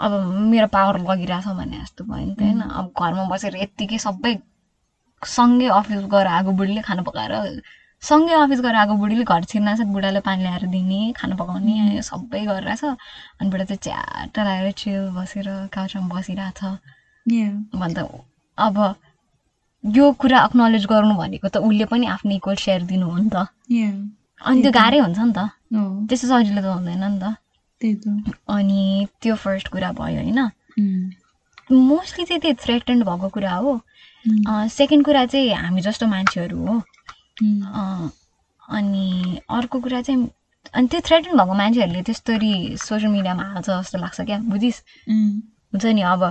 अब मेरो पावर लगिरहेछ भने जस्तो भयो नि त होइन। Mm. अब घरमा बसेर यत्तिकै सबै सँगै अफिस गएर आएको बुढीले खाना पकाएर सँगै अफिस गएर आएको बुढीले घर छिर्नाछ बुढाले पानी ल्याएर दिने खाना पकाउने mm. सबै गरिरहेछ। अनि बुढा चाहिँ च्याट लगाएर चिल बसेर काउचमा बसिरहेछ। भन्दा अब यो कुरा अक्नोलेज गर्नु भनेको त उसले पनि आफ्नो इक्वल सेयर दिनु हो नि त। अनि त्यो गाह्रै हुन्छ नि त। त्यस्तो सजिलो त हुँदैन नि त। अनि त्यो फर्स्ट कुरा भयो होइन। मोस्टली चाहिँ त्यो थ्रेटेन्ड भएको कुरा हो। सेकेन्ड कुरा चाहिँ हामी जस्तो मान्छेहरू हो। अनि अर्को कुरा चाहिँ अनि त्यो थ्रेटेन्ड भएको मान्छेहरूले त्यस्तरी सोसियल मिडियामा हाल्छ जस्तो लाग्छ क्या बुझिस् हुन्छ नि अब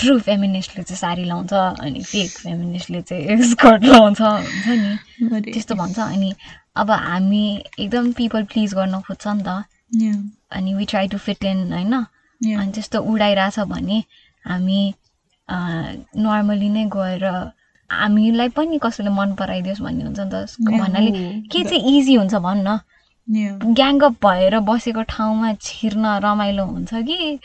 ट्रु फेमिनिस्टले चाहिँ साडी लाउँछ अनि फेक फेमिनिस्टले चाहिँ (laughs) स्कर्ट लाउँछ हुन्छ नि? त्यस्तो भन्छ। अनि अब हामी एकदम पिपल प्लिज गर्न खोज्छ नि त। अनि we try to fit in होइन? अनि त्यस्तो उडाइरहेछ भने हामी नर्मली नै गएर हामीलाई पनि कसैले मन पराइदियोस् भन्ने हुन्छ नि त। भन्नाले के चाहिँ इजी हुन्छ भन्न? ग्याङअप भएर बसेको ठाउँमा छिर्न रमाइलो हुन्छ कि?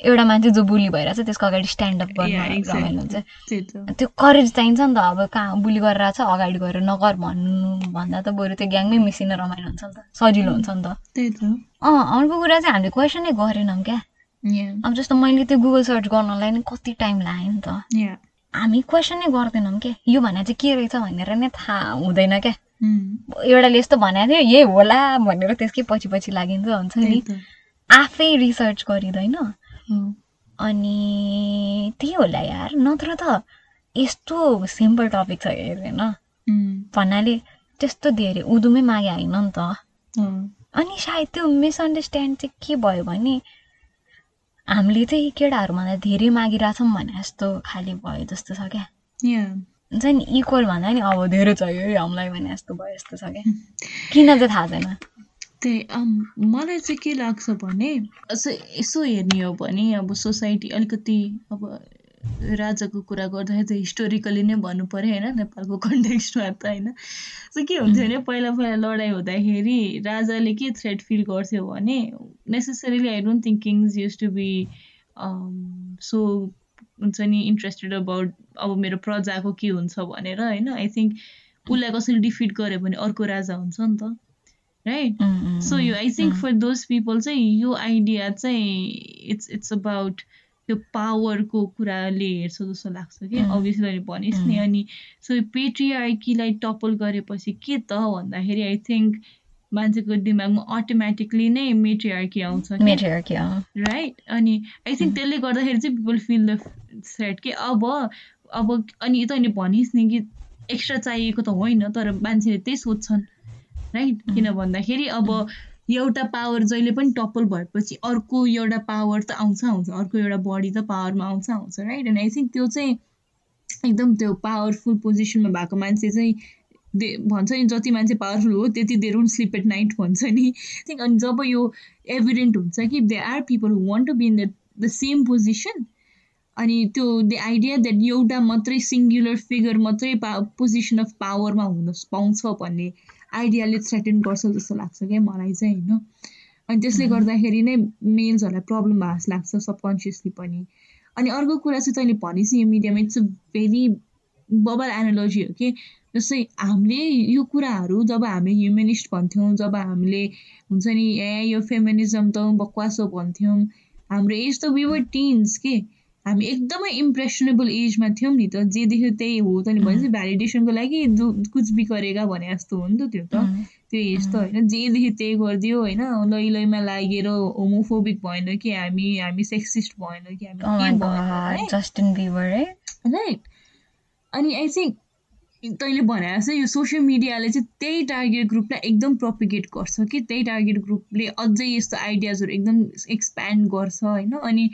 एउटा मान्छे जो बुली भइरहेछ त्यसको अगाडि स्ट्यान्डअप गर्न रमाइलो हुन्छ। त्यो करेज चाहिन्छ नि त अब कहाँ बुली गरेर छ अगाडि गएर नगर भन्नु भन्दा त बरु त्यो ग्याङमै मिसिन रमाइलो हुन्छ नि त सजिलो हुन्छ नि त। अँ अर्को कुरा चाहिँ हामीले क्वेसनै गरेनौँ क्या। अब जस्तो मैले त्यो गुगल सर्च गर्नलाई नै कति टाइम लाग्यो नि त। हामी क्वेसनै गर्दैनौँ क्या। यो भने चाहिँ के रहेछ भनेर नै थाहा हुँदैन क्या। एउटाले यस्तो भनेको थियो यही होला भनेर त्यसकै पछि पछि लागिन्छ हुन्छ नि। आफै रिसर्च गरिँदैन। अनि त्यही होला यार नत्र त यस्तो सिम्पल टपिक छ हेर्दैन। भन्नाले त्यस्तो धेरै उदुमै मागे होइन नि त। अनि सायद त्यो मिसअन्डरस्ट्यान्ड चाहिँ के भयो भने हामीले चाहिँ केटाहरूभन्दा धेरै मागिरहेछौँ भने जस्तो खालि भयो जस्तो छ क्या। हुन्छ नि इक्वल भन्दा नि अब धेरै चाहियो है हामीलाई भने जस्तो भयो जस्तो छ क्या। किन चाहिँ थाहा छैन? त्यही मलाई चाहिँ के लाग्छ भने यसो हेर्ने हो भने अब सोसाइटी अलिकति अब राजाको कुरा गर्दाखेरि त हिस्टोरिकली नै भन्नु पऱ्यो होइन? नेपालको कन्टेक्स्टमा त होइन? सो के हुन्थ्यो भने पहिला पहिला लडाइँ हुँदाखेरि राजाले के थ्रेड फिल गर्थ्यो भने necessarily I don't think kings use to be so हुन्छ नि इन्ट्रेस्टेड अबाउट अब मेरो प्रजाको के हुन्छ भनेर होइन? आई थिङ्क उसलाई कसरी डिफिट गऱ्यो भने अर्को राजा हुन्छ नि त। राइट सो यो I think for those people चाहिँ यो आइडिया चाहिँ इट्स इट्स अबाउट त्यो पावरको कुराले हेर्छ जस्तो लाग्छ कि? अभियसली अहिले भनिस् नि अनि सो पेट्रिआर्कीलाई टपल गरेपछि के त भन्दाखेरि आई थिङ्क मान्छेको दिमागमा अटोमेटिकली नै मेट्रिआर्की आउँछ राइट अनि आई थिङ्क त्यसले गर्दाखेरि चाहिँ पिपल फिल द सेट कि अब अब अनि तैँले भनिस् नि कि एक्स्ट्रा चाहिएको त होइन तर मान्छेले त्यही सोध्छन्। राइट किन भन्दाखेरि अब एउटा पावर जहिले पनि टप्पल भएपछि अर्को एउटा पावर त आउँछ आउँछ। अर्को एउटा बडी त पावरमा आउँछ आउँछ राइट एन्ड आई थिङ्क त्यो चाहिँ एकदम त्यो पावरफुल पोजिसनमा भएको मान्छे चाहिँ दे भन्छ नि जति मान्छे पावरफुल हो त्यति they don't sleep at night भन्छ नि। थिङ्क अनि जब यो एभिडेन्ट हुन्छ कि they are people who want to be in the the same position अनि त्यो द आइडिया द्याट एउटा मात्रै सिङ्गुलर फिगर मात्रै पा पोजिसन अफ पावरमा हुन पाउँछ भन्ने आइडियाले थ्रेटेन गर्छ जस्तो लाग्छ क्या मलाई चाहिँ होइन? अनि त्यसले गर्दाखेरि नै मेल्सहरूलाई प्रब्लम भएको जस्तो लाग्छ सबकन्सियसली पनि। अनि अर्को कुरा चाहिँ तैँले भनिस् यो मिडियामा it's a very bubble analogy हो कि? जस्तै हामीले यो कुराहरू जब हामी ह्युमेनिस्ट भन्थ्यौँ जब हामीले हुन्छ नि ए यो फेमिनिजम त बकवास हो भन्थ्यौँ। हाम्रो एज त विवर टिन्स के? हामी एकदमै इम्प्रेसनेबल एजमा थियौँ नि त जे देख्यो त्यही हो त नि भनेपछि भ्यालिडेसनको लागि कुछ बि गरेका भने जस्तो हो नि त त्यो त। त्यो एज त होइन। जे देख्यो त्यही गरिदियो होइन। लै लैमा लागेर होमोफोबिक भएन कि हामी हामी सेक्सिस्ट भएन कि हामी राइट अनि आई थिङ्क तैँले भने जस्तै यो सोसियल मिडियाले चाहिँ त्यही टार्गेट ग्रुपलाई एकदम प्रोपिगेट गर्छ कि त्यही टार्गेट ग्रुपले अझै यस्तो आइडियाजहरू एकदम एक्सप्यान्ड गर्छ होइन? अनि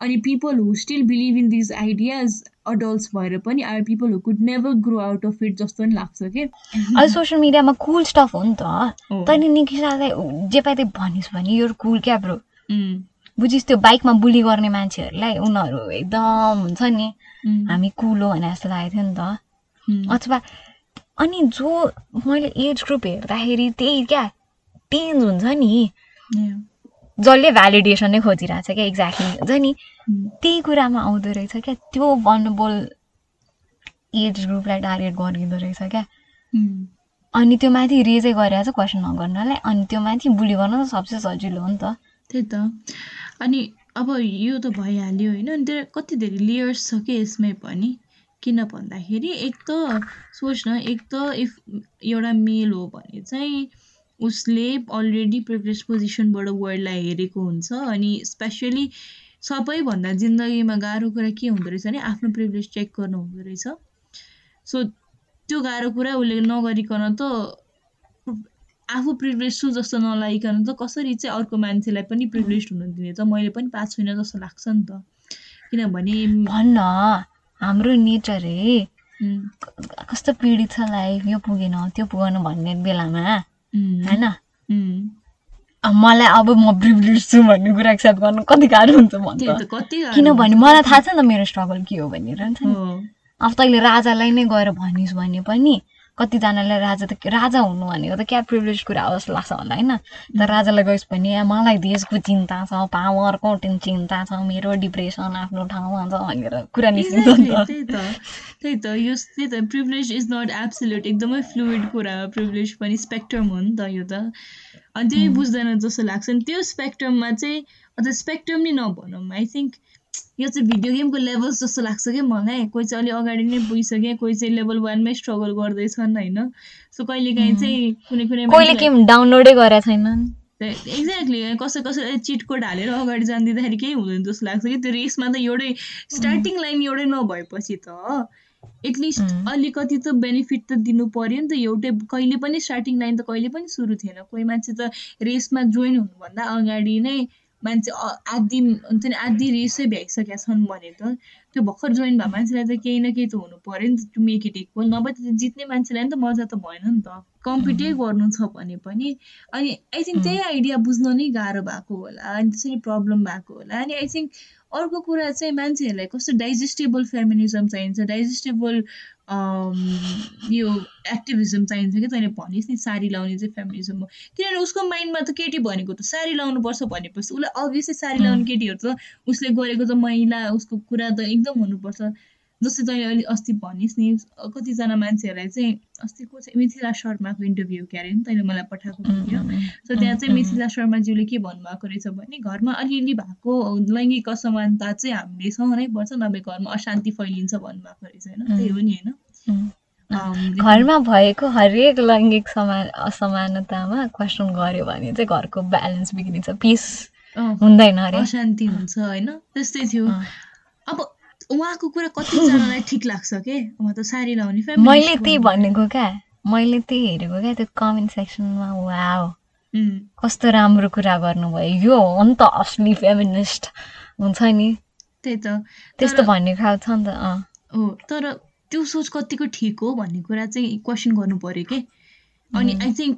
अनि people who still believe in these ideas adults भएर पनि are people who could never grow out of it जस्तो पनि लाग्छ कि? अहिले सोसियल मिडियामा कुल स्टफ हो नि त। तैँले निकिसालाई जे पाइ भनिस् भने यो कुल क्या ब्रो बुझिस् त्यो बाइकमा बुली गर्ने मान्छेहरूलाई उनीहरू एकदम हुन्छ नि। हामी कुलो भने जस्तो लागेको थियो नि त। अथवा अनि जो मैले एज ग्रुप हेर्दाखेरि त्यही क्या टेन्स हुन्छ नि। जसले भ्यालिडेसन नै खोजिरहेको छ क्या एक्ज्याक्टली (laughs) हुन्छ नि? त्यही कुरामा आउँदो रहेछ क्या त्यो बोल एज ग्रुपलाई टार्गेट गरिँदो रहेछ क्या। अनि त्यो माथि रेजै गरिरहेको छ क्वेसन नगर्नलाई अनि त्यो माथि बुढी गर्न त सबसे सजिलो हो नि त। त्यही त। अनि अब यो त भइहाल्यो होइन अनि त्यो कति धेरै लेयर्स छ कि यसमै पनि? किन भन्दाखेरि एक त सोच न एक त इफ एउटा मेल हो भने चाहिँ उसले अलरेडी प्रिभिलेज पोजिसनबाट वर्ल्डलाई हेरेको हुन्छ अनि स्पेसली सबैभन्दा जिन्दगीमा गाह्रो कुरा के हुँदो रहेछ भने आफ्नो प्रिभिलेज चेक गर्नु हुँदो रहेछ। सो त्यो गाह्रो कुरा उसले नगरिकन त आफू प्रिभिलेज छु जस्तो नलागिकन त कसरी चाहिँ अर्को मान्छेलाई पनि प्रिभिलेज हुन दिने त मैले पनि पाएको छुइनँ जस्तो लाग्छ नि त। किनभने भन्न हाम्रो नेचर हे कस्तो पीडित छ लाइफ यो पुगेन त्यो पुगेन भन्ने बेलामा। होइन? मलाई अब म प्रिभिलेज छु भन्ने कुरा एक्सेप्ट गर्नु कति गाह्रो हुन्छ भन्छ किनभने मलाई थाहा छ नि त मेरो स्ट्रगल के हो भनेर अब तैँले राजालाई नै गएर भनिस् भने पनि कतिजनालाई राजा त राजा हुनु भनेको त क्या प्रिभिलेज कुरा हो जस्तो लाग्छ होला होइन? तर राजालाई गइस् भने मलाई देशको चिन्ता छ पावरको चिन्ता छ मेरो डिप्रेसन आफ्नो ठाउँमा छ भनेर कुरा निस्किन्छ त्यही त यो त्यही त प्रिभिलेज इज नट एब्सोल्युट एकदमै फ्लुइड कुरा हो प्रिभिलेज पनि स्पेक्ट्रम हो नि त यो त। अनि त्यही बुझ्दैन जस्तो लाग्छ। नि त्यो स्पेक्ट्रममा चाहिँ अझ स्पेक्ट्रम नै नभनौँ आई थिङ्क यो चाहिँ भिडियो गेमको लेभल्स जस्तो लाग्छ कि मलाई? कोही चाहिँ अलिक अगाडि नै पुगिसके कोही चाहिँ लेभल वानमै स्ट्रगल गर्दैछन् होइन? सो कहिले काहीँ चाहिँ कुनै कुनै गेम डाउनलोडै गरेको छैन एक्ज्याक्टली कसै कसै चिट कोड हालेर अगाडि जानिदिँदाखेरि केही हुँदैन जस्तो लाग्छ कि? त्यो रेसमा त एउटै स्टार्टिङ लाइन एउटै नभएपछि त एटलिस्ट अलिकति त बेनिफिट त दिनु पऱ्यो नि त एउटै कहिले पनि स्टार्टिङ लाइन त कहिले पनि सुरु थिएन। कोही मान्छे त रेसमा जोइन हुनुभन्दा अगाडि नै मान्छे आधी हुन्छ नि आधी रेसै भ्याइसकेका छन् भने त त्यो भर्खर जोइन भएको मान्छेलाई त केही न केही त हुनु पऱ्यो नि त टु मेक इट इक्वल नभए त जित्ने मान्छेलाई नि त मजा त भएन नि त। कम्पिटै गर्नु छ भने पनि। अनि आई थिङ्क त्यही आइडिया बुझ्न नै गाह्रो भएको होला। अनि त्यसरी प्रब्लम भएको होला। अनि आई थिङ्क अर्को कुरा चाहिँ मान्छेहरूलाई कस्तो डाइजेस्टेबल फेमिनिजम चाहिन्छ डाइजेस्टेबल यो एक्टिभिजम चाहिन्छ कि तैँले भनिस् नि साडी लाउने चाहिँ फेमिनिजम हो। किनभने उसको माइन्डमा त केटी भनेको त साडी लाउनुपर्छ भनेपछि उसलाई अभियसली साडी लाउने केटीहरू त उसले गरेको त महिला उसको कुरा त एकदम हुनुपर्छ। जस्तै तैँले अलिक अस्ति भनिस् नि कतिजना मान्छेहरूलाई चाहिँ अस्ति को चाहिँ मिथिला शर्माको इन्टरभ्यू के अरे नि तैँले मलाई पठाएको थियो। सो त्यहाँ चाहिँ मिथिला शर्माज्यूले के भन्नुभएको रहेछ भने घरमा अलिअलि भएको लैङ्गिक असमानता चाहिँ हामीले सहनै पर्छ नभए घरमा अशान्ति फैलिन्छ भन्नुभएको रहेछ होइन? त्यही हो नि होइन? घरमा भएको हरेक लैङ्गिक समान असमानतामा क्वेसन गऱ्यो भने चाहिँ घरको ब्यालेन्स बिग्रिन्छ पिस हुँदैन अरे। अशान्ति हुन्छ होइन? त्यस्तै थियो। अब उहाँको कुरा कतिजनालाई ठिक लाग्छ के? उहाँ त साडी लाउने मैले त्यही भनेको क्या। मैले त्यही हेरेको क्या त्यो कमेन्ट सेक्सनमा वा कस्तो राम्रो कुरा गर्नुभयो। यो हो नि त असली फेमिनिस्ट हुन्छ नि? त्यही त। त्यस्तो भन्ने खालको छ नि त हो तर त्यो सोच कतिको ठिक हो भन्ने कुरा चाहिँ क्वेसन गर्नु पऱ्यो के? अनि आई थिङ्क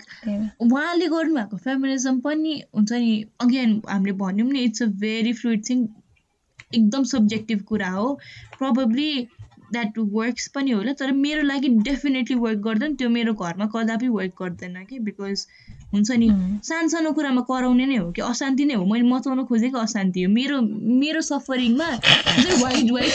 उहाँले गर्नुभएको फेमिनिजम पनि हुन्छ नि अगेन हामीले भन्यौँ नि it's a very fluid thing एकदम सब्जेक्टिभ कुरा हो। प्रब्ली द्याट वर्क्स पनि होला तर मेरो लागि डेफिनेटली वर्क गर्दैन। त्यो मेरो घरमा कदापि वर्क गर्दैन कि बिकज हुन्छ नि सानो सानो कुरामा कराउने नै हो कि अशान्ति नै हो। मैले मचाउन खोजेको अशान्ति हो। मेरो मेरो सफरिङमा वाइट वाइट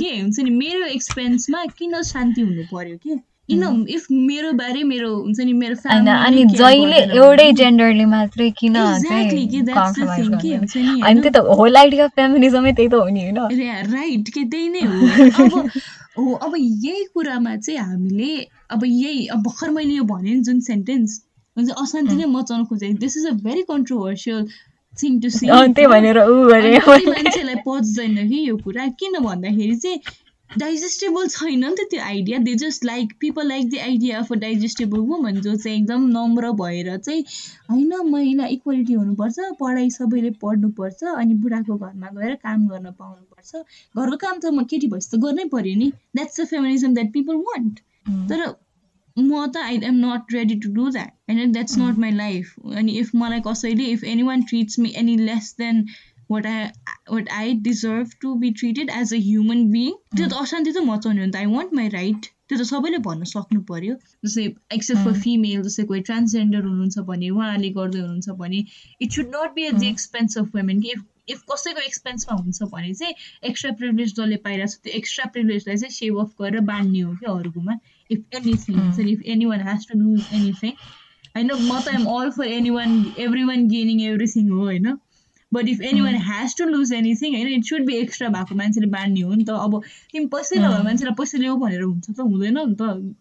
कि? हुन्छ नि मेरो एक्सपेन्समा किन शान्ति हुनु पर्यो कि? किन इफ मेरो बारे मेरो हुन्छ नि मेरो अनि जहिले एउटै जेन्डरले मात्रै किन अनि त्यो त होल आइडिया फेमिनिजमै त्यही त हो नि होइन? (laughs) राइट के त्यही नै हो। (laughs) अब हो अब यही कुरामा चाहिँ हामीले अब यही अब भर्खर मैले यो भने जुन सेन्टेन्स हुन्छ अशान्ति नै मचाउनु खोजेको this is a very controversial thing to see मान्छेलाई पच्दैन कि यो कुरा। किन भन्दाखेरि चाहिँ डाइजेस्टेबल छैन नि त त्यो idea. They just like people like the idea of a digestible woman जो चाहिँ एकदम नम्र भएर चाहिँ होइन महिला इक्वालिटी हुनुपर्छ पढाइ सबैले पढ्नुपर्छ अनि बुढाको घरमा गएर काम गर्न पाउनुपर्छ। घरको काम त म केटी भएपछि त गर्नै पऱ्यो नि। That's the feminism that people want तर म त I am not ready to do that होइन द्याट्स नट माई लाइफ अनि इफ मलाई कसैले if anyone treats me any less than what I what I deserve to be treated as a human being त्यो त अशान्ति त मचाउने हो नि त. आई वान्ट माई राइट त्यो त सबैले भन्न सक्नु पऱ्यो जस्तै एक्सेप्ट फर फिमेल जस्तै कोही ट्रान्सजेन्डर हुनुहुन्छ भने उहाँले गर्दै हुनुहुन्छ भने it should not be at the expense of women कि इफ इफ कसैको एक्सपेन्समा हुन्छ भने चाहिँ एक्स्ट्रा प्रिभिलेज जसले पाइरहेको छ त्यो एक्स्ट्रा प्रिभिलेजलाई चाहिँ सेभ अफ गरेर बाँड्ने हो कि अरूकोमा। Mm. so if anyone has to lose anything. I know म त am all for anyone everyone gaining everything हो होइन? But if anyone has to lose anything होइन इट सुड बी एक्स्ट्रा भएको मान्छेले बाँड्ने हो नि त अब तिमी पैसै नभए मान्छेलाई पैसा ल्याऊ भनेर हुन्छ त हुँदैन नि त।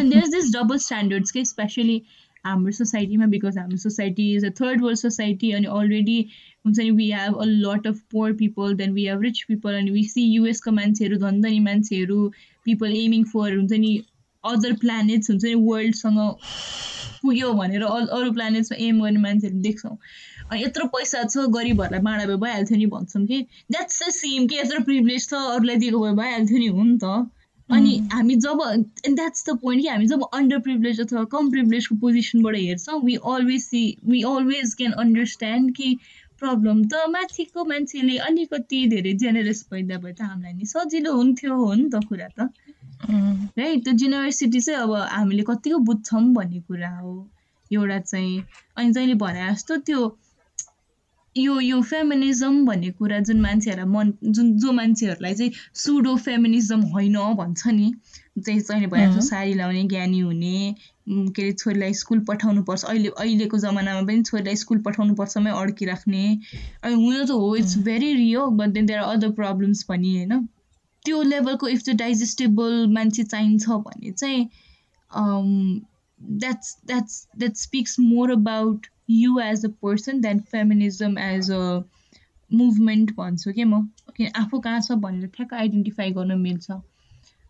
And there is this double standards के स्पेसली हाम्रो सोसाइटीमा बिकज हाम्रो society is a third world society अनि अलरेडी हुन्छ नि we have a lot of poor people then we have rich people अनि वी सी युएसको मान्छेहरू धनी मान्छेहरू पिपल एमिङ फर हुन्छ नि अदर प्लानेट्स हुन्छ नि वर्ल्डसँग पुग्यो भनेर अरू प्लानेट्समा एम गर्ने मान्छेहरू देख्छौँ। अनि यत्रो पैसा छ गरिबहरूलाई बाँडा भए भइहाल्थ्यो नि भन्छौँ कि। द्याट्स द सेम कि यत्रो प्रिभिलेज छ अरूलाई दिएको भए भइहाल्थ्यो नि हो नि त। अनि हामी जब द्याट्स द पोइन्ट कि हामी जब अन्डर प्रिभिलेज अथवा कम प्रिभिलेजको पोजिसनबाट हेर्छौँ we always see we always can understand कि प्रब्लम त माथिको मान्छेले अलिकति धेरै जेनरस भइदा भए त हामीलाई नि सजिलो हुन्थ्यो हो नि त कुरा त। है त्यो जेनरसिटी चाहिँ अब हामीले कतिको बुझ्छौँ भन्ने कुरा हो। एउटा चाहिँ अनि जहिले भने जस्तो त्यो यो यो फेमिनिजम भन्ने कुरा जुन मान्छेहरूलाई मन जुन जो मान्छेहरूलाई चाहिँ सुडो फेमिनिजम होइन भन्छ नि चाहिँ चाहिने भइरहेको छ साडी लाउने ज्ञानी हुने के अरे छोरीलाई स्कुल पठाउनुपर्छ अहिले अहिलेको जमानामा पनि छोरीलाई स्कुल पठाउनुपर्छमै अड्किराख्ने। अनि हुन त हो it's very real but then there are other problems पनि होइन। त्यो लेभलको इफ चाहिँ डाइजेस्टेबल मान्छे चाहिन्छ भने चाहिँ that's that's that speaks more about you as a person than feminism as a movement भन्छु कि म? आफू कहाँ छ भनेर ठ्याक्क आइडेन्टिफाई गर्न मिल्छ।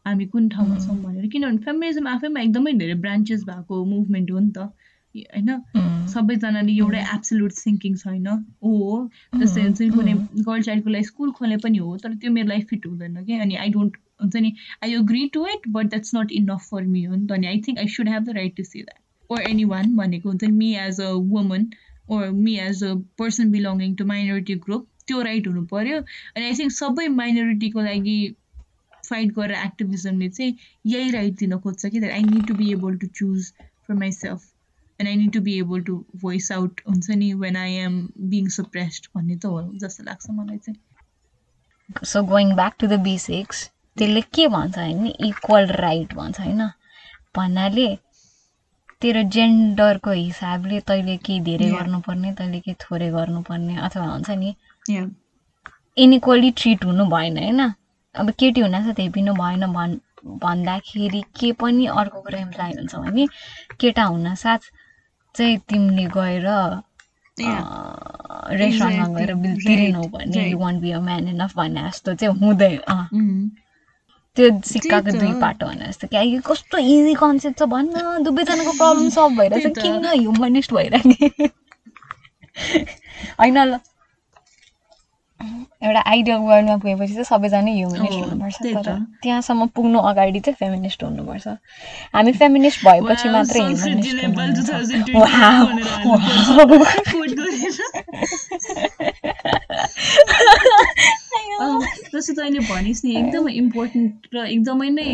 हामी कुन ठाउँमा छौँ भनेर। किनभने फेमिनिजम आफैमा एकदमै धेरै ब्रान्चेस भएको मुभमेन्ट हो नि त। होइन सबैजनाले एउटै एब्सोल्युट थिङ्किङ छैन। हो जस्तै हुन्छ नि कुनै गर्ल चाइल्डको लागि स्कुल खोले पनि हो तर त्यो मेरो लाइफ फिट हुँदैन कि? अनि आई डोन्ट हुन्छ नि I agree to it but that's not enough for me हो नि त। अनि I think I should have the right to see that or anyone भनेको हुन्छ नि me as a woman or me as a person belonging to minority group त्यो right हुनु पऱ्यो अनि आई थिङ्क सबै माइनोरिटीको लागि फाइट गरेर एक्टिभिजमले चाहिँ यही राइट दिन खोज्छ कि that I need to be able to choose for myself and I need to be able to voice out हुन्छ नि when I am being suppressed भन्ने त हो जस्तो लाग्छ मलाई चाहिँ। So going back to the basics त्यसले के भन्छ होइन इक्वल राइट भन्छ होइन? भन्नाले तेरो जेन्डरको हिसाबले तैँले केही धेरै गर्नुपर्ने तैँले केही थोरै गर्नुपर्ने अथवा हुन्छ नि इनइक्वली ट्रिट हुनु भएन होइन? अब केटी हुन चाहिँ त्यही पनि भएन भन् भन्दाखेरि के पनि अर्को कुरा इम्प्लाइ हुन्छ भने केटा हुन साथ चाहिँ तिमीले गएर रेस्टुरेन्टमा गएर बिल तिरेनौ भने you won't be a man enough भन्ने जस्तो चाहिँ हुँदैन। त्यो सिक्काको दुई पाटो भने जस्तो क्या कस्तो इजी कन्सेप्ट छ भन्न दुवैजनाको प्रब्लम सल्भ भइरहेछ किन ह्युमनिस्ट भइरहने (laughs) होइन ल। एउटा आइडियल वर्ल्डमा पुगेपछि चाहिँ सबैजना ह्युमनिस्ट हुनुपर्छ। तर त्यहाँसम्म पुग्नु अगाडि चाहिँ फेमिनिस्ट हुनुपर्छ। हामी फेमिनिस्ट भएपछि मात्रै (laughs) जस्तो तैँले भनिस् नि एकदमै इम्पोर्टेन्ट र एकदमै नै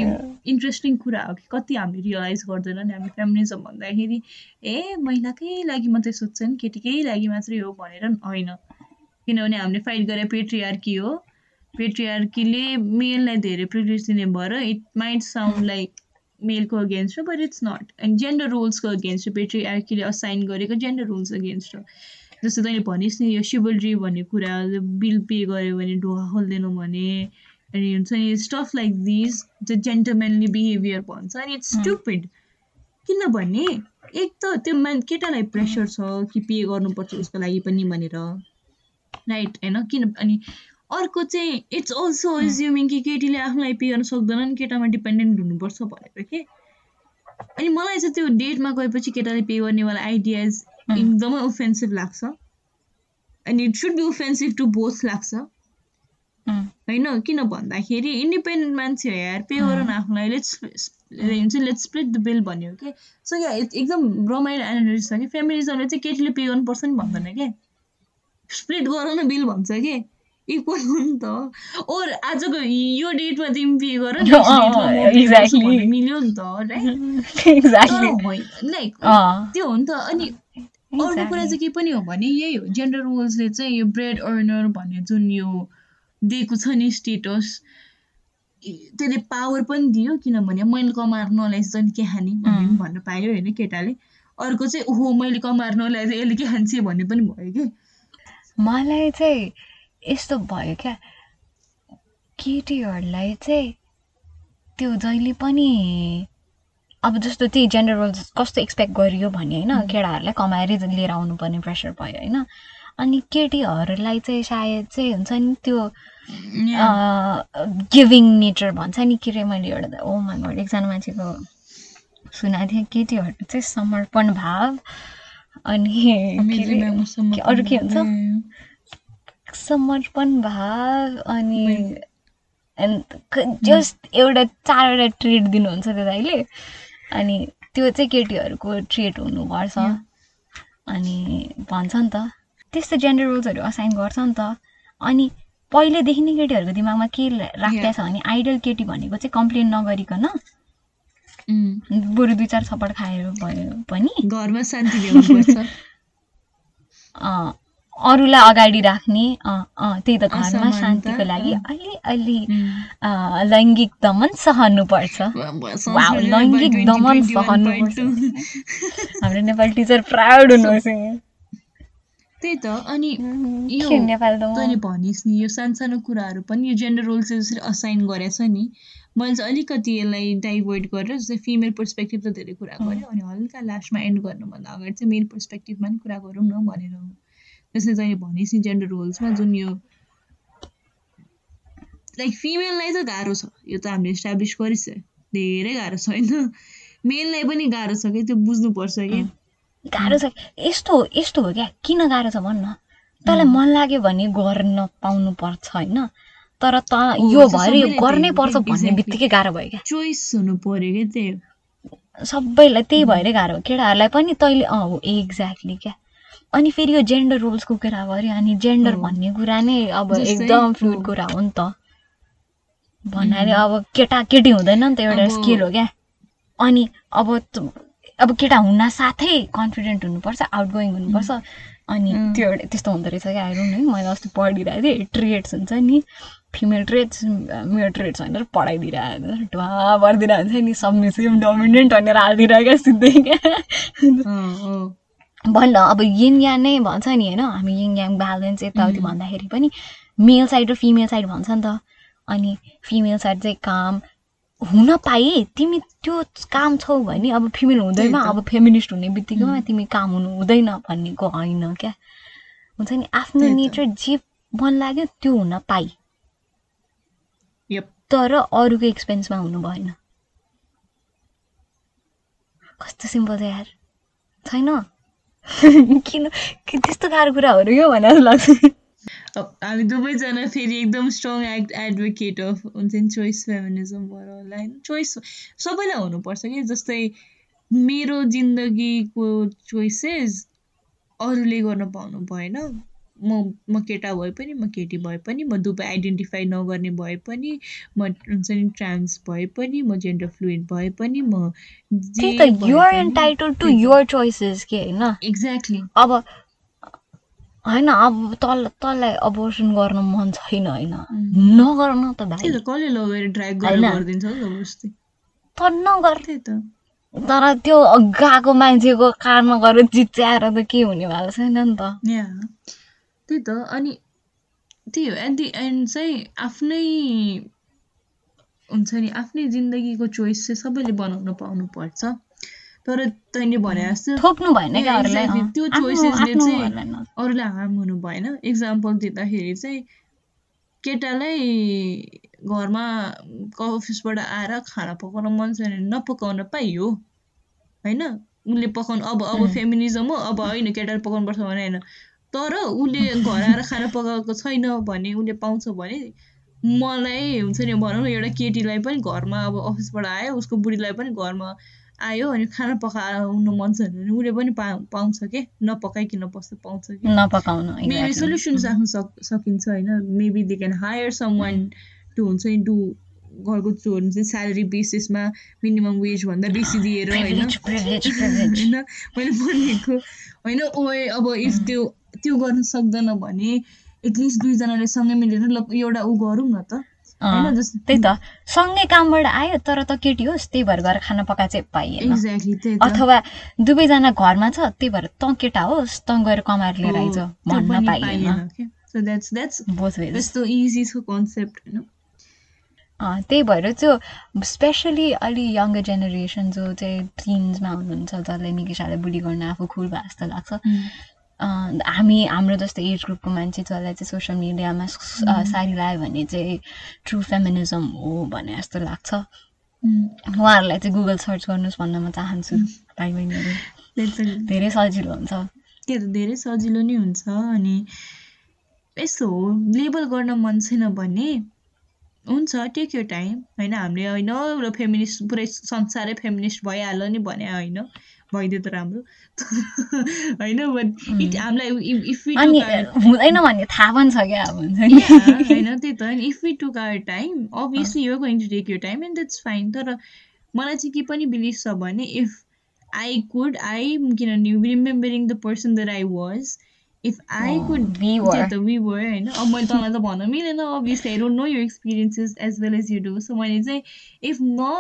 इन्ट्रेस्टिङ कुरा हो कि कति हामी रियलाइज गर्दैन नि हामी फेमिनिजम भन्दाखेरि ए महिलाकै लागि मात्रै सोध्छ नि केटीकै लागि मात्रै हो भनेर होइन। किनभने हामीले फाइट गरेर पेट्रिआर्की हो पेट्रिआर्कीले मेललाई धेरै प्रिभिलेज दिने भएर इट माइट साउन्ड लाइक मेलको अगेन्स्ट हो but it's not and gender रोल्सको against हो पेट्रिआर्कीले असाइन गरेको जेन्डर रोल्स अगेन्स्ट हो जस्तो तैँले भनिस् नि यो सिभलड्री भन्ने कुरा बिल पे गऱ्यो भने ढोका खोल्दैनौँ भने अनि हुन्छ नि stuff like this the gentlemanly behaviour भन्छ अनि इट्स स्टुपिड किनभने एक त त्यो मान केटालाई प्रेसर छ कि पे गर्नुपर्छ उसको लागि पनि भनेर। राइट होइन? किन अनि अर्को चाहिँ इट्स अल्सो एज्युमिङ कि केटीले आफूलाई पे गर्न सक्दैन नि केटामा डिपेन्डेन्ट हुनुपर्छ भनेर के? अनि मलाई चाहिँ त्यो डेटमा गएपछि केटाले पे गर्नेवाला आइडियाज एकदमै ओफेन्सिभ लाग्छ। अनि it should be offensive to both लाग्छ। होइन? किन भन्दाखेरि इन्डिपेन्डेन्ट मान्छे हो यार पे गर न आफूलाई let's let's split the bill भन्यो कि? सो या एकदम रमाइलो एनालिसिस छ कि फेमिलिजमले चाहिँ केटीले पे गर्नुपर्छ नि भन्दैन क्या स्प्लिट गर न बिल भन्छ कि? इक्वल हो नि त ओर आजको यो डेटमा तिमी पे गर मिल्यो नि त लाइक त्यो हो नि त। अनि अर्को कुरा चाहिँ के पनि हो भने यही हो। जेन्डर रोल्सले चाहिँ यो ब्रेड अर्नर भन्ने जुन यो दिएको छ नि स्टेटस त्यसले पावर पनि दियो। किनभने मैले कमाएर नल्याएपछि चाहिँ के खाने भन्ने पायो होइन केटाले। अर्को चाहिँ ओहो मैले कमाएर नल्याएछ यसले के खान्छ भन्ने पनि भयो कि। मलाई चाहिँ यस्तो भयो क्या। केटीहरूलाई चाहिँ त्यो जहिले पनि अब जस्तो त्यही जेन्डर रोल्स कस्तो एक्सपेक्ट गरियो भने होइन केटाहरूलाई कमाएरै लिएर आउनुपर्ने प्रेसर भयो होइन। अनि केटीहरूलाई चाहिँ सायद चाहिँ हुन्छ नि त्यो गिभिङ नेचर भन्छ नि के अरे मैले एउटा ओ माइगड एकजना मान्छेको सुनाएको थिएँ केटीहरू चाहिँ समर्पण भाव अनि अरू के हुन्छ? समर्पण भाव अनि जस्ट एउटा चारवटा ट्रिट दिनुहुन्छ त्यो दाइले। अनि त्यो चाहिँ केटीहरूको ट्रेट हुनुपर्छ। अनि भन्छ नि त त्यस्तो जेन्डर रोल्सहरू असाइन गर्छ नि त। अनि पहिल्यैदेखि नै केटीहरूको दिमागमा के राखेको छ भने आइडल केटी भनेको चाहिँ कम्प्लेन नगरिकन बरु दुई चार सपट खाएर भयो पनि। घरमा शान्ति (laughs) अरूलाई अगाडि राख्ने त्यही त घरमा शान्तिको लागि अलि अलि लैङ्गिक दमन सहनुपर्छ। लैङ्गिक दमन सहनुपर्छ। हाम्रो नेपाली टिचर प्राउड हुनुहोस् त्यही त अनि यो तैँले भनिस् नि यो सानसानो कुराहरू पनि यो जेन्डर रोल चाहिँ जसरी असाइन गरेछ नि मैले चाहिँ अलिकति यसलाई डाइभर्ट गरेर जस्तै फिमेल पर्सपेक्टिभ त धेरै कुरा गरेँ अनि हल्का लास्टमा एन्ड गर्नुभन्दा अगाडि चाहिँ मेल पर्सपेक्टिभमा पनि कुरा गरौँ न भनेर जस्तै भनिस् नि जेन्डर रोल्समा जुन यो लाइक फिमेललाई त गाह्रो छ। यो त हामीले इस्टाब्लिस गरिसक्यो धेरै गाह्रो छ होइन। मेललाई पनि गाह्रो छ कि त्यो बुझ्नुपर्छ कि। गाह्रो छ। यस्तो यस्तो हो क्या? किन गाह्रो छ भन्न? तँलाई मन लाग्यो भने गर्न पाउनु पर्छ होइन। तर त यो भएर यो गर्नै पर्छ भन्ने बित्तिकै गाह्रो भयो क्या। चोइस हुनु पर्यो क्या त्यही सबैलाई त्यही भएरै गाह्रो केटाहरूलाई पनि तैँले अँ हो एक्ज्याक्टली क्या। अनि फेरि यो जेन्डर रोल्सको कुरा गऱ्यो अनि जेन्डर भन्ने कुरा नै अब एकदम फ्लुइड कुरा हो नि त। भन्नाले अब केटा केटी हुँदैन नि त एउटा स्किल हो क्या। अनि अब अब केटा हुन साथै कन्फिडेन्ट हुनुपर्छ आउट गोइङ हुनुपर्छ अनि त्यो एउटा त्यस्तो हुँदो रहेछ क्या आइरहनु है मैले अस्ति पढिरहेको थिएँ ट्रेड्स हुन्छ नि। फिमेल ट्रेड्स मेरो ट्रेड्स भनेर पढाइदिइरहेको ढुवा भरिदिरहेको हुन्छ नि सबमिसिभ डोमिनेन्ट भनेर हालिदिइरहेको क्या सिधै क्या भन्न अब यिङ याङ नै भन्छ नि होइन हामी यिङ याङ ब्यालेन्स यताउति भन्दाखेरि पनि मेल साइड र फिमेल साइड भन्छ नि त अनि फिमेल साइड चाहिँ काम हुन पाए तिमी त्यो काम छौ भने अब फिमेल हुँदैमा अब फेमिनिस्ट हुने बित्तिकैमा तिमी काम हुनु हुँदैन भन्नेको होइन क्या हुन्छ नि आफ्नो नेचर जे मन लाग्यो त्यो हुन पाइ तर अरूको एक्सपेन्समा हुनु भएन। कस्तो सिम्पल छ यार। छैन? (laughs) किन? त्यस्तो गाह्रो कुराहरू यो भनेर लाग्छ। हामी दुवैजना फेरि एकदम स्ट्रङ एक्ट एडभोकेट अफ हुन्छ नि चोइस फेमिनिजम भएर होला। होइन चोइस सबैलाई हुनुपर्छ कि? जस्तै मेरो जिन्दगीको चोइसेस अरूले गर्न पाउनु भएन। म म केटा भए पनि म केटी भए पनि म दुवै आइडेन्टिफाई नगर्ने भए पनि म हुन्छ नि ट्रान्स भए पनि म जेन्डर फ्लुइड भए पनि म एक्ज्याक्टली अब होइन अब तल तँलाई अबोर्सन गर्न मन छैन होइन? नगर्न त भाइ। कसले लगेर ड्राइभ गरेर गरिदिन्छ त नगर। त। तर त्यो गएको मान्छेको कारमा गएर चिच्याएर त के हुने भएको छैन नि त? त्यही त अनि त्यही हो एट दि एन्ड चाहिँ आफ्नै हुन्छ नि आफ्नै जिन्दगीको चोइस चाहिँ सबैले बनाउन पाउनु पर्छ तर तैँले भने जस्तो त्यो चोइसेसले चाहिँ अरूलाई हार्म हुनु भएन। इक्जाम्पल दिँदाखेरि चाहिँ केटालाई घरमा अफिसबाट आएर खाना पकाउन मन छैन भने नपकाउन पाइयो होइन? उसले पकाउनु अब अब फेमिनिजम हो अब होइन केटाले पकाउनुपर्छ भने होइन। तर उसले घर आएर खाना पकाएको छैन भने उसले पाउँछ भने मलाई हुन्छ नि भनौँ न एउटा केटीलाई पनि घरमा अब अफिसबाट आयो उसको बुढीलाई पनि घरमा आयो अनि खाना पकाउनु मन छ भने उसले पनि पा पाउँछ कि? नपकाइकन बस्नु पाउँछ कि? नपकाउनु मेबी सोल्युसन्स राख्नु सक सकिन्छ होइन। Maybe they can hire someone to हुन्छ नि डु घरको चोर स्यालेरी बेसिसमा मिनिमम वेजभन्दा बेसी दिएर होइन। (laughs) होइन मैले भनेको होइन ओए अब इफ त्यो त्यो गर्न सक्दैन भने एटलिस्ट दुईजनाले सँगै मिलेर ल एउटा ऊ गरौँ न त। त्यही त। सँगै कामबाट आयो तर त केटी होस् त्यही भएर गएर खाना पका चाहिँ पाइएन। अथवा दुवैजना घरमा छ त्यही भएर तँ केटा होस् तँ गएर कमाएर लिएर आइज भन्न पाइएन। त्यही भएर चाहिँ स्पेसली अलि यङ्गर जेनेरेसन जो चाहिँ टिन्समा हुनुहुन्छ जसलाई निकै साह्रो बुढी गर्न आफू खुल भए जस्तो लाग्छ। हामी हाम्रो जस्तो एज ग्रुपको मान्छे जसलाई चाहिँ सोसियल मिडियामा साडी लगायो भने चाहिँ ट्रु फेमिनिजम हो भने जस्तो लाग्छ। उहाँहरूलाई चाहिँ गुगल सर्च गर्नुहोस् भन्न म चाहन्छु भाइ बहिनीहरू धेरै सजिलो हुन्छ। त्यो त धेरै सजिलो नै हुन्छ अनि यस्तो हो लेबल गर्न मन छैन भने हुन्छ टेक यो टाइम। होइन हामीले होइन एउटा फेमिनिस्ट पुरै संसारै फेमिनिस्ट भइहाल्यो नि भने होइन। भइदियो त राम्रो। (laughs) होइन हामीलाई इफ हुँदैन भन्ने थाहा पनि छ क्या (laughs) होइन त्यही त if you took our time obviously you're going to take you time and that's fine तर मलाई चाहिँ के पनि बिलिभ छ भने इफ आई कुड आई किनभने remembering the person that I was if I could त वी वर होइन। अब मैले तँलाई त भन्न मिलेन obviously I don't know you experiences as well as you do so मैले चाहिँ इफ म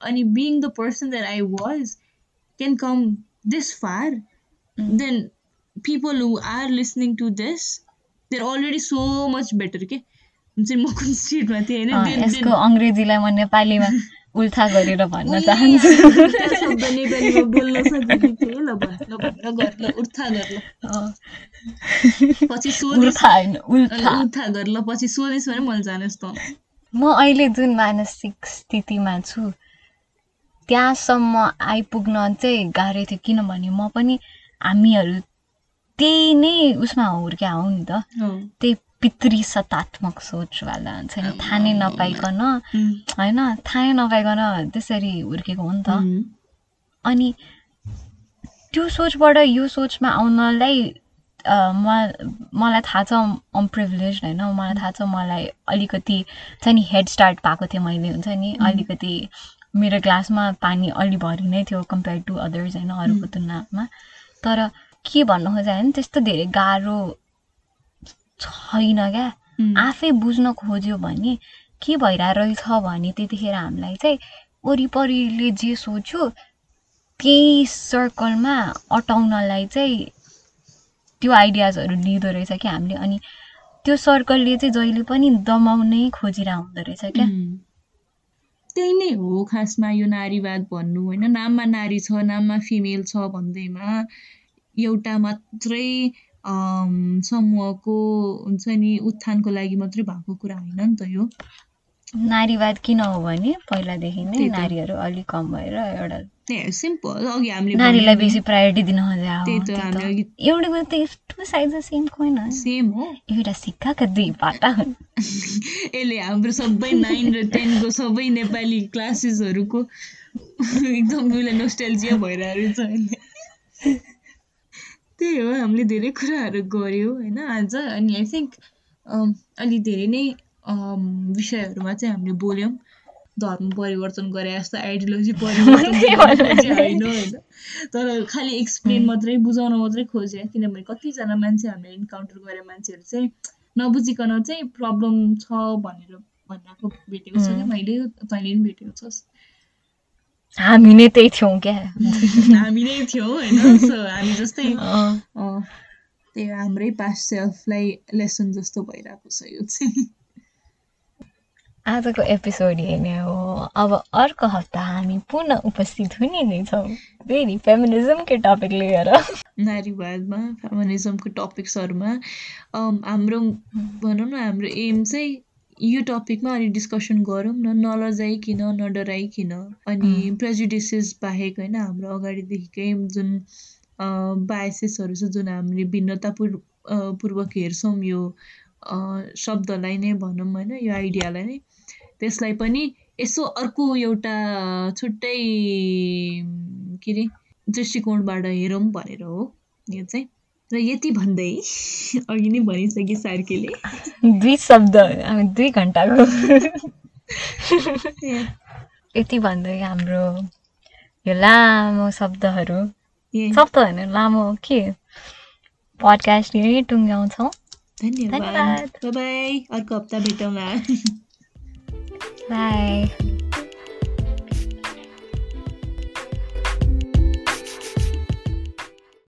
अनि being the person that I was can come this far, mm. then people who are listening to this, they're already so much better. Okay? हुन्छ म कुन स्टेटमा थिएँ होइन यसको अङ्ग्रेजीलाई म नेपालीमा उल्था गरेर भन्न चाहन्छु शब्द नेपालीमा बोल्न सकेको थिएँ ल ल ल उल्था गर ल पछि सोधिस् उल्था गर ल पछि सोधिस् भने मैले जानुहोस् त म अहिले जुन मानसिक स्थितिमा छु त्यहाँसम्म आइपुग्न चाहिँ गाह्रो थियो किनभने म पनि हामीहरू त्यही नै उसमा हुर्क्या हौ नि त। त्यही पितृ सतात्मक सोचवाला हुन्छ नि। थाहा नै नपाइकन होइन थाहै नपाइकन त्यसरी हुर्केको हो नि त। अनि त्यो सोचबाट यो सोचमा आउनलाई म मलाई थाहा छ अम प्रिभिलेज होइन। मलाई थाहा छ मलाई अलिकति छ नि हेड स्टार्ट पाएको थियो मैले हुन्छ नि अलिकति मेरो ग्लासमा पानी अलि भरि नै थियो कम्पेयर टु अदर्स होइन अरूको तुलनामा। तर के भन्नु खोजेँ भने त्यस्तो धेरै गाह्रो छैन क्या। आफै बुझ्न खोज्यो भने के भइरहेछ भने त्यतिखेर हामीलाई चाहिँ वरिपरिले जे सोच्यो त्यही सर्कलमा अटाउनलाई चाहिँ त्यो आइडियाजहरू लिँदो रहेछ क्या हामीले। अनि त्यो सर्कलले चाहिँ जहिले पनि दमाउनै खोजिरहेको हुँदो रहेछ क्या। त्यही नै हो खासमा यो नारीवाद भन्नु होइन? नाममा नारी छ नाममा फिमेल छ भन्दैमा एउटा मात्रै समूहको हुन्छ नि उत्थानको लागि मात्रै भएको कुरा होइन नि त यो। नारीवाद किन हो भने पहिलादेखि नै नारीहरू अलिक कम भएर एउटा सिम्पल अघि हामीले नारीलाई बेसी प्रायोरिटी दिन एउटै कुरो त two side same coin same हो। एउटा सिक्काका दुई पाटा हुन्। यसले हाम्रो सबै नाइन र टेनको सबै नेपाली क्लासेसहरूको एकदम उसलाई नोस्टेल्जिया भइरहेको छ त्यही हो हामीले धेरै कुराहरू गऱ्यौँ होइन आज। अनि आई थिङ्क अलि धेरै नै विषयहरूमा चाहिँ हामीले बोल्यौँ धर्म परिवर्तन गरे जस्तो आइडियोलोजी परिवर्तन होइन होइन तर खालि एक्सप्लेन मात्रै बुझाउन मात्रै खोजेँ किनभने कतिजना मान्छे हामीले इन्काउन्टर गरे मान्छेहरू चाहिँ नबुझिकन चाहिँ प्रब्लम छ भनेर भनेको भेटेको छु कि मैले तैँले पनि भेटेको छस् हामी नै त्यही थियौँ क्या हामी नै थियौँ होइन सो हामी जस्तै त्यही हाम्रै पास्ट सेल्फलाई लेसन जस्तो भइरहेको छ यो चाहिँ आजको एपिसोड हेर्ने हो। अब अर्को हप्ता हामी पुनः उपस्थित हुने नै छौँ। फेरि फेमिनिजमकै टपिक लिएर। नारीवादमा फेमिनिजमको टपिक्सहरूमा हाम्रो भनौँ न हाम्रो एम चाहिँ यो टपिकमा अलिक डिस्कसन गरौँ न नलजाइकन नडराइकन अनि प्रेजुडिसेस बाहेक होइन हाम्रो अगाडिदेखिकै जुन बायसेसहरू छ जुन हामीले भिन्नतापूर्व पूर्वक हेर्छौँ यो शब्दलाई नै भनौँ होइन यो आइडियालाई नै। त्यसलाई पनि यसो अर्को एउटा छुट्टै के अरे दृष्टिकोणबाट हेरौँ भनेर हो। यो चाहिँ। र यति भन्दै (laughs) अघि नै भनिसके सार्केले। दुई शब्द दुई घन्टाको। (laughs) यति भन्दै हाम्रो यो लामो शब्दहरू। शब्द होइन लामो के? पडकास्ट यही टुङ्ग्याउँछौँ। धन्यवाद। बाई अर्को हप्ता भेटौँला। (laughs) Bye.